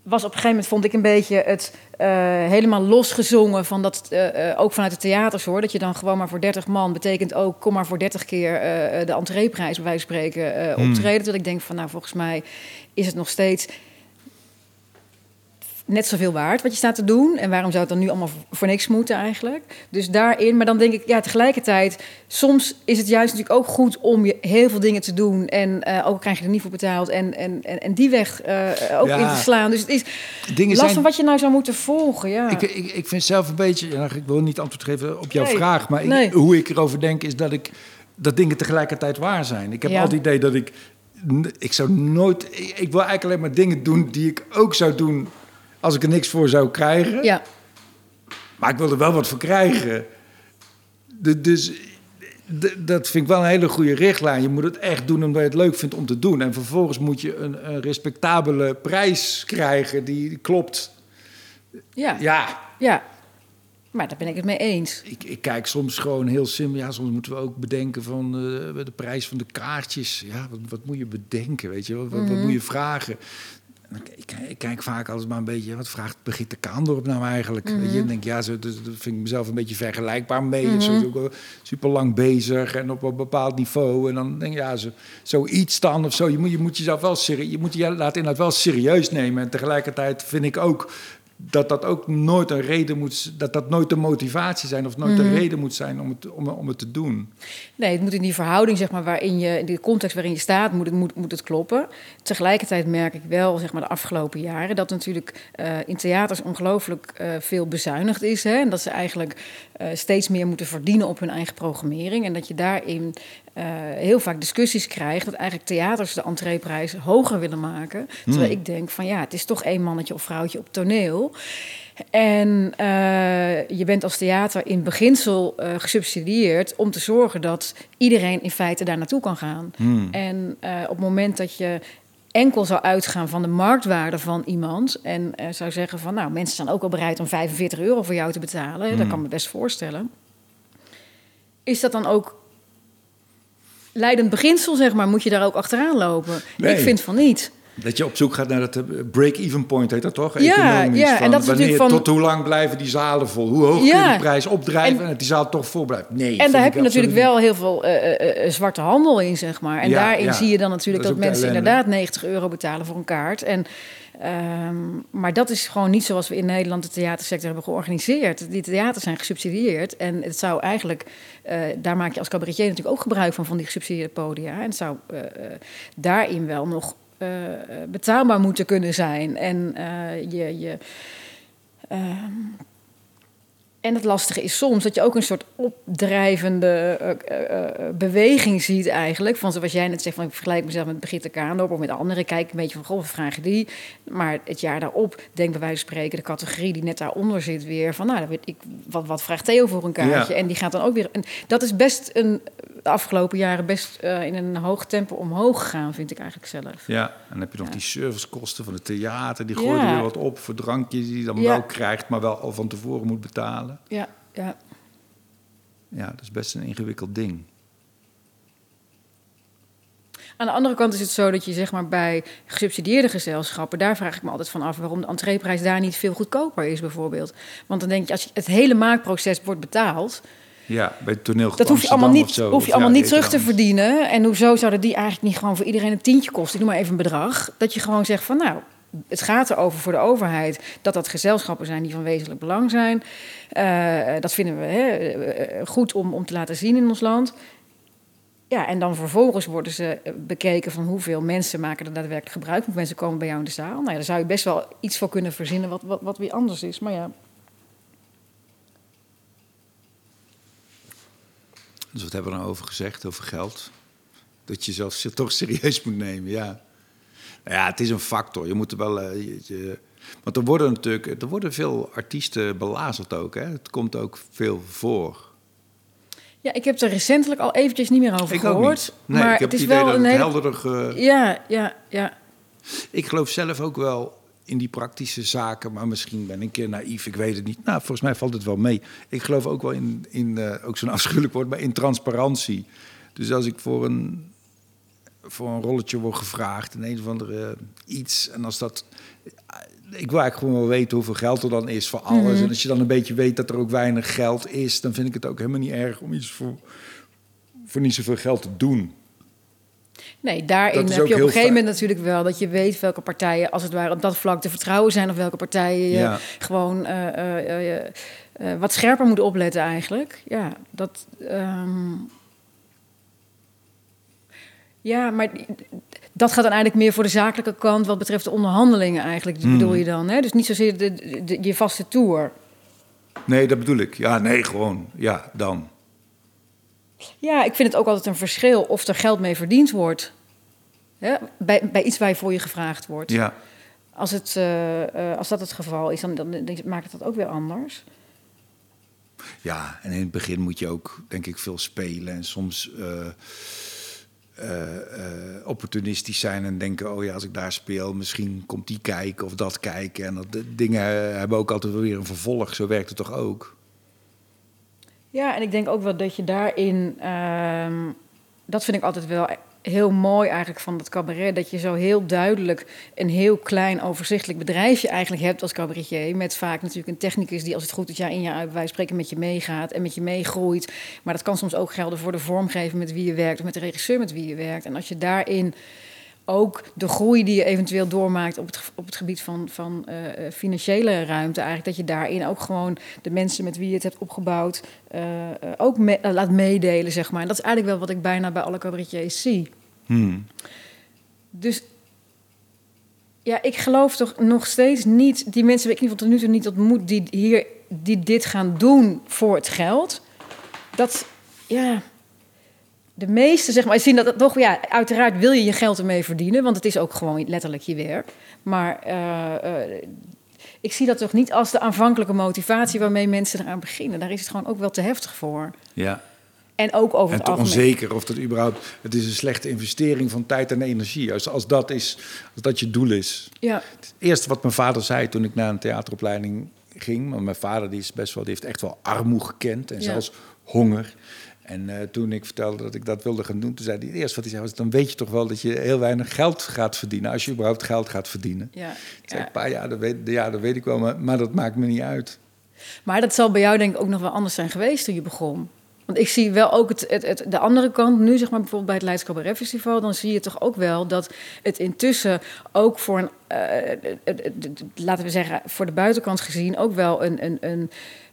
was op een gegeven moment vond ik een beetje het uh, helemaal losgezongen van dat uh, ook vanuit de theaters hoor. Dat je dan gewoon maar voor 30 man betekent ook kom maar voor 30 keer de entreeprijs bij wijze van spreken optreden. Hmm. Dat ik denk van nou volgens mij is het nog steeds net zoveel waard wat je staat te doen. En waarom zou het dan nu allemaal voor niks moeten eigenlijk? Dus daarin, maar dan denk ik, ja, tegelijkertijd, soms is het juist natuurlijk ook goed om je heel veel dingen te doen. En uh, ook krijg je er niet voor betaald. En, en, en, en die weg uh, ook in te slaan. Dus het is dingen last van wat je nou zou moeten volgen. Ja. Ik, ik, ik vind zelf een beetje, ik wil niet antwoord geven op jouw vraag, maar ik, hoe ik erover denk is dat ik dat dingen tegelijkertijd waar zijn. Ik heb altijd het idee dat ik ik zou nooit. Ik wil eigenlijk alleen maar dingen doen die ik ook zou doen als ik er niks voor zou krijgen. Ja. Maar ik wil er wel wat voor krijgen. De, dus dat vind ik wel een hele goede richtlijn. Je moet het echt doen omdat je het leuk vindt om te doen. En vervolgens moet je een, een respectabele prijs krijgen die klopt. Ja. ja. Ja. Maar daar ben ik het mee eens. Ik, ik kijk soms gewoon heel simpel. Ja, soms moeten we ook bedenken van uh, de prijs van de kaartjes. Ja, wat, wat moet je bedenken? Weet je, wat, wat, wat moet je vragen? Ik, ik, kijk vaak altijd maar een beetje, wat vraagt Brigitte Kaandorp nou eigenlijk? Mm -hmm. je, denk ja, zo, dus, dat vind ik mezelf een beetje vergelijkbaar mee. Mm -hmm. Ze is ook super lang bezig en op een bepaald niveau. En dan denk je, ja, zo, zoiets dan of zo. Je moet, je moet jezelf wel serieus, je moet je laten inderdaad wel serieus nemen. En tegelijkertijd vind ik ook dat dat ook nooit een reden moet dat dat nooit de motivatie zijn of nooit mm een reden moet zijn om het, om, om het te doen. Nee, het moet in die verhouding, zeg maar, waarin je, in de context waarin je staat, moet het, moet, moet het kloppen. Tegelijkertijd merk ik wel, zeg maar, de afgelopen jaren dat natuurlijk uh, in theaters ongelooflijk uh, veel bezuinigd is. Hè? En dat ze eigenlijk uh, steeds meer moeten verdienen op hun eigen programmering. En dat je daarin heel vaak discussies krijgt dat eigenlijk theaters de entreeprijs hoger willen maken. Terwijl mm. ik denk van ja, het is toch één mannetje of vrouwtje op toneel. En uh, je bent als theater in beginsel uh, gesubsidieerd om te zorgen dat iedereen in feite daar naartoe kan gaan. Hmm. En op het moment dat je enkel zou uitgaan van de marktwaarde van iemand en zou zeggen van nou mensen zijn ook al bereid om 45 euro voor jou te betalen, hmm. dat kan me best voorstellen. Is dat dan ook leidend beginsel, zeg maar, moet je daar ook achteraan lopen? Nee. Ik vind van niet. Dat je op zoek gaat naar dat eh, break-even point, heet dat toch? Ja, ja. en dat is wanneer, van... Tot hoe lang blijven die zalen vol? Hoe hoog kun je de prijs opdrijven en, dat die zaal toch vol blijft? Nee. En daar heb je natuurlijk wel heel veel uh, uh, zwarte handel in, zeg maar. En daarin zie je dan natuurlijk dat, dat mensen inderdaad 90 euro betalen voor een kaart. En, um, maar dat is gewoon niet zoals we in Nederland de theatersector hebben georganiseerd. Die theaters zijn gesubsidieerd. En het zou eigenlijk, daar maak je als cabaretier natuurlijk ook gebruik van, van die gesubsidieerde podia. En het zou daarin wel nog betaalbaar moeten kunnen zijn. En je. je uh, En het lastige is soms dat je ook een soort opdrijvende eh, eh, eh, beweging ziet eigenlijk. Van zoals jij net zegt, van ik vergelijk mezelf met Brigitte Kaandorp of met anderen. Kijk een beetje van, goh, we vragen die. Maar het jaar daarop, denk bij wijze van spreken, de categorie die net daaronder zit weer. Van nou, dan weet ik, wat, wat vraagt Theo voor een kaartje? Ja. En die gaat dan ook weer... En dat is best een, de afgelopen jaren best in een hoog tempo omhoog gegaan, vind ik eigenlijk zelf. Ja, en dan heb je nog die servicekosten van het theater. Die Ja. gooien er weer wat op voor drankjes die je dan Ja. wel krijgt, maar wel al van tevoren moet betalen. Ja, ja. Ja, dat is best een ingewikkeld ding. Aan de andere kant is het zo dat je zeg maar bij gesubsidieerde gezelschappen, daar vraag ik me altijd van af waarom de entreeprijs daar niet veel goedkoper is bijvoorbeeld. Want dan denk je, als je het hele maakproces wordt betaald, Ja, bij het toneel dat hoef je allemaal niet, zo, hoef je allemaal ja, niet terug te verdienen. En hoezo zouden die eigenlijk niet gewoon voor iedereen een tientje kosten? Ik noem maar even een bedrag. Dat je gewoon zegt van nou, het gaat erover voor de overheid dat dat gezelschappen zijn die van wezenlijk belang zijn. Eh, dat vinden we hè, eh, goed om, om te laten zien in ons land. Ja, en dan vervolgens worden ze bekeken van hoeveel mensen maken er daadwerkelijk gebruik van. Mensen komen bij jou in de zaal. Nou ja, daar zou je best wel iets voor kunnen verzinnen wat, wat, wat weer anders is. Maar ja, Dus wat hebben we dan over gezegd, over geld? Dat je zelf toch serieus moet nemen, ja. Nou ja, het is een factor. Je moet er wel... eh, je, je- want er worden natuurlijk... Er worden veel artiesten belazerd ook, hè. Het komt ook veel voor. ja, ik heb er recentelijk al eventjes niet meer over ik gehoord. Nee, maar ik heb het is idee wel een hele... helderder... ge- Ja, ja, ja. Ik geloof zelf ook wel in die praktische zaken, maar misschien ben ik een keer naïef, ik weet het niet. Nou, volgens mij valt het wel mee. Ik geloof ook wel in, in eh, ook zo'n afschuwelijk woord, maar in transparantie. Dus als ik voor een, voor een rolletje word gevraagd in een of andere iets, en als dat... Ik wil eigenlijk gewoon wel weten hoeveel geld er dan is voor alles. En als je dan een beetje weet dat er ook weinig geld is, dan vind ik het ook helemaal niet erg om iets voor, voor niet zoveel geld te doen. Nee, daarin heb je op een gegeven moment natuurlijk wel dat je weet welke partijen, als het ware, op dat vlak te vertrouwen zijn, of welke partijen je Ja. gewoon eh, eh, eh, eh, wat scherper moet opletten eigenlijk. Ja, dat. ehm, Ja, maar dat gaat dan eigenlijk meer voor de zakelijke kant wat betreft de onderhandelingen eigenlijk. Hmm. bedoel je dan, hè? Dus niet zozeer de, de- de- je vaste tour. Nee, dat bedoel ik. Ja, nee, gewoon. Ja, dan. Ja, ik vind het ook altijd een verschil of er geld mee verdiend wordt. Hè? Bij, bij iets waar je voor je gevraagd wordt. Ja. Als, het, eh, eh, als dat het geval is, dan, dan, dan maakt het dat ook weer anders. Ja, en in het begin moet je ook, denk ik, veel spelen. En soms eh, eh, eh, opportunistisch zijn en denken... oh ja, als ik daar speel, misschien komt die kijken of dat kijken. En dat de dingen hebben ook altijd wel weer een vervolg. Zo werkt het toch ook? Ja, en ik denk ook wel dat je daarin... ehm, dat vind ik altijd wel heel mooi eigenlijk van dat cabaret... dat je zo heel duidelijk een heel klein overzichtelijk bedrijfje eigenlijk hebt als cabaretier... met vaak natuurlijk een technicus die als het goed is jaar in jaar uit... bij spreken met je meegaat en met je meegroeit. Maar dat kan soms ook gelden voor de vormgever met wie je werkt... of met de regisseur met wie je werkt. En als je daarin ook de groei die je eventueel doormaakt op het, op het gebied van, van eh, eh, financiële ruimte, eigenlijk dat je daarin ook gewoon de mensen met wie je het hebt opgebouwd eh, ook me- laat meedelen, zeg maar. En dat is eigenlijk wel wat ik bijna bij alle cabaretiers zie. Hmm. Dus ja, ik geloof toch nog steeds niet, die mensen heb ik in ieder geval tot nu toe niet ontmoet, die hier die dit gaan doen voor het geld. Dat, ja, de meeste, zeg maar, zien dat het toch, ja, uiteraard wil je je geld ermee verdienen, want het is ook gewoon letterlijk je werk. Maar eh, eh, ik zie dat toch niet als de aanvankelijke motivatie waarmee mensen eraan beginnen. Daar is het gewoon ook wel te heftig voor. Ja. En ook over En het te algemeen. onzeker of dat überhaupt... Het is een slechte investering van tijd en energie. Als, als, dat, is, als dat je doel is. Ja, Het eerste wat mijn vader zei toen ik naar een theateropleiding ging... want mijn vader die is best wel, die heeft echt wel armoede gekend en Ja. zelfs honger. En eh, toen ik vertelde dat ik dat wilde gaan doen... toen zei hij het eerste wat hij zei was... dan weet je toch wel dat je heel weinig geld gaat verdienen... als je überhaupt geld gaat verdienen. ja. Ik zei, ja. pa, ja, dat weet, ja, dat weet ik wel, maar, maar dat maakt me niet uit. Maar dat zal bij jou denk ik ook nog wel anders zijn geweest toen je begon. Want ik zie wel ook het, het, het, de andere kant nu, zeg maar bijvoorbeeld bij het Leids Cabaret Festival, dan zie je toch ook wel dat het intussen ook voor een, uh, laten we zeggen, voor de buitenkant gezien ook wel een, een, een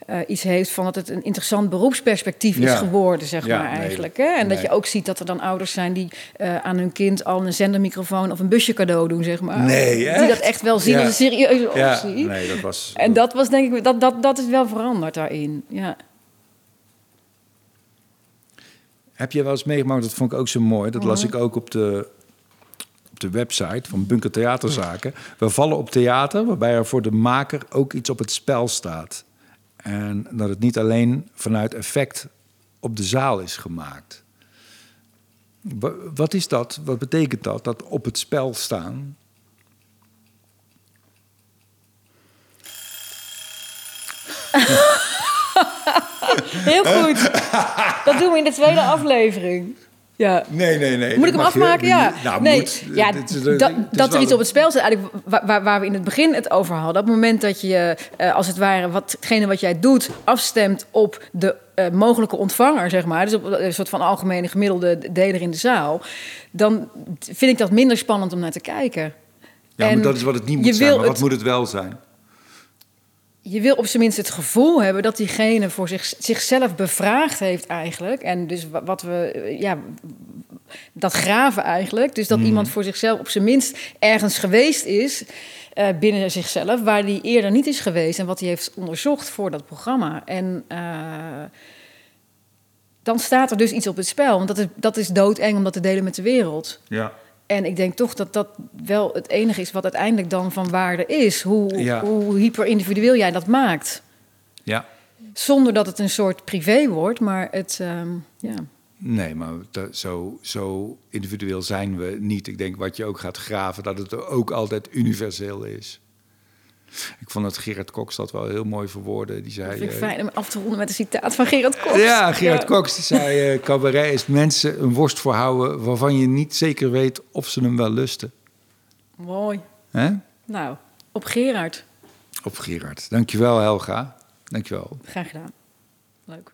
uh, iets heeft van dat het een interessant beroepsperspectief is geworden, zeg ja, maar eigenlijk. hè? En dat je ook ziet dat er dan ouders zijn die uh, aan hun kind al een zendermicrofoon of een busje cadeau doen, zeg maar. Nee, echt? Die dat echt wel zien als een serieuze optie. Nee, dat was... En dat was denk ik, dat, dat, dat is wel veranderd daarin, ja. Heb je wel eens meegemaakt, dat vond ik ook zo mooi, dat las ik ook op de, op de website van Bunker Theaterzaken. We vallen op theater, waarbij er voor de maker ook iets op het spel staat. En dat het niet alleen vanuit effect op de zaal is gemaakt. Wat is dat? Wat betekent dat? Dat op het spel staan? Heel goed. Dat doen we in de tweede aflevering. Ja. Nee, nee, nee. Moet ik hem afmaken? ja. Nou, nee. Ja, dat, dat er iets op het spel staat. Eigenlijk waar, waar, we in het begin het over hadden. Op het moment dat je, uh, als het ware, watgene wat jij doet, afstemt op de uh, mogelijke ontvanger, zeg maar. Dus op een soort van algemene gemiddelde deler in de zaal. Dan vind ik dat minder spannend om naar te kijken. Ja, en maar dat is wat het niet moet zijn. Maar wat moet het wel zijn? Je wil op zijn minst het gevoel hebben dat diegene voor zich, zichzelf bevraagd heeft eigenlijk. En dus wat we, ja, dat graven eigenlijk. Dus dat mhm. iemand voor zichzelf op zijn minst ergens geweest is uh, binnen zichzelf, waar die eerder niet is geweest en wat hij heeft onderzocht voor dat programma. En uh, dan staat er dus iets op het spel. Want dat is, dat is doodeng om dat te delen met de wereld. Ja. En ik denk toch dat dat wel het enige is wat uiteindelijk dan van waarde is. Hoe, hoe hyper individueel jij dat maakt. Ja. Zonder dat het een soort privé wordt, maar het, um, ja. Nee, maar zo, zo individueel zijn we niet. Ik denk wat je ook gaat graven, dat het ook altijd universeel is. Ik vond dat Gerard Cox dat wel heel mooi verwoorden. Die zei, vind ik fijn om af te ronden met een citaat van Gerard Cox. Ja, Gerard Cox die zei... Uh, cabaret is mensen een worst voorhouden... waarvan je niet zeker weet of ze hem wel lusten. Mooi. Hè? Nou, op Gerard. Op Gerard. Dankjewel, Helga. Dankjewel. Graag gedaan. Leuk.